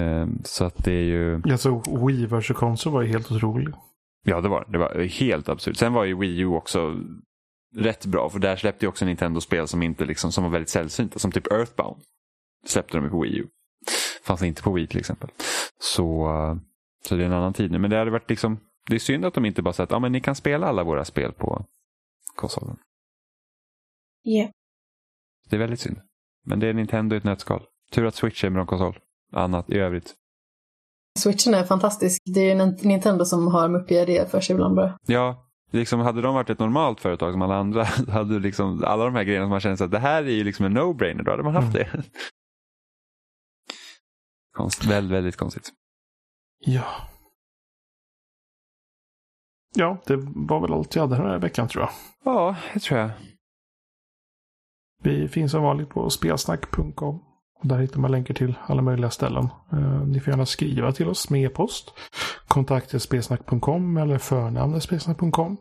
Ehm, så att det är ju, Alltså Wii vs. konsol var ju helt otrolig. Ja det var det. var helt absurt. Sen var ju Wii U också rätt bra för där släppte ju också Nintendo-spel som inte liksom, som var väldigt sällsynta. Som typ Earthbound. Släppte de ju på Wii U. Fanns inte på Wii till exempel. Så, eh, så det är en annan tid nu. Men det hade varit liksom, det är synd att de inte bara sagt att ah, men ni kan spela alla våra spel på konsolen. Ja. Det är väldigt synd. Men det är Nintendo i ett nötskal. Tur att Switch är en bra konsol. Annat i övrigt. Switchen är fantastisk. Det är ju Nintendo som har muppiga idéer för sig ibland bara. Ja, liksom hade de varit ett normalt företag som alla andra hade liksom alla de här grejerna som man känner så att det här är ju liksom en no-brainer. Då hade man haft det. Konst, väldigt, väldigt konstigt. Ja. Ja, det var väl allt jag hade den här veckan tror jag. Ja, det tror jag. Vi finns som vanligt på spelsnack.com. Och Där hittar man länkar till alla möjliga ställen. Eh, ni får gärna skriva till oss med e-post. Kontakta spelsnack.com eller förnamnet spelsnack.com.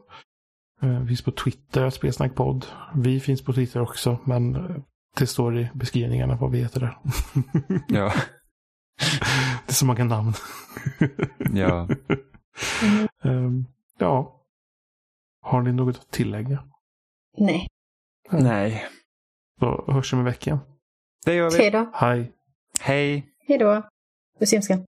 Eh, vi finns på Twitter, spelsnackpodd. Vi finns på Twitter också, men eh, det står i beskrivningarna vad vi heter där. Ja, det är så många namn. ja. Ehm, ja. Har ni något att tillägga? Nej. Nej, Då hörs vi om en vecka. Det gör vi. Hej då. Hej! Hej! Hej då. Puss i hemskan.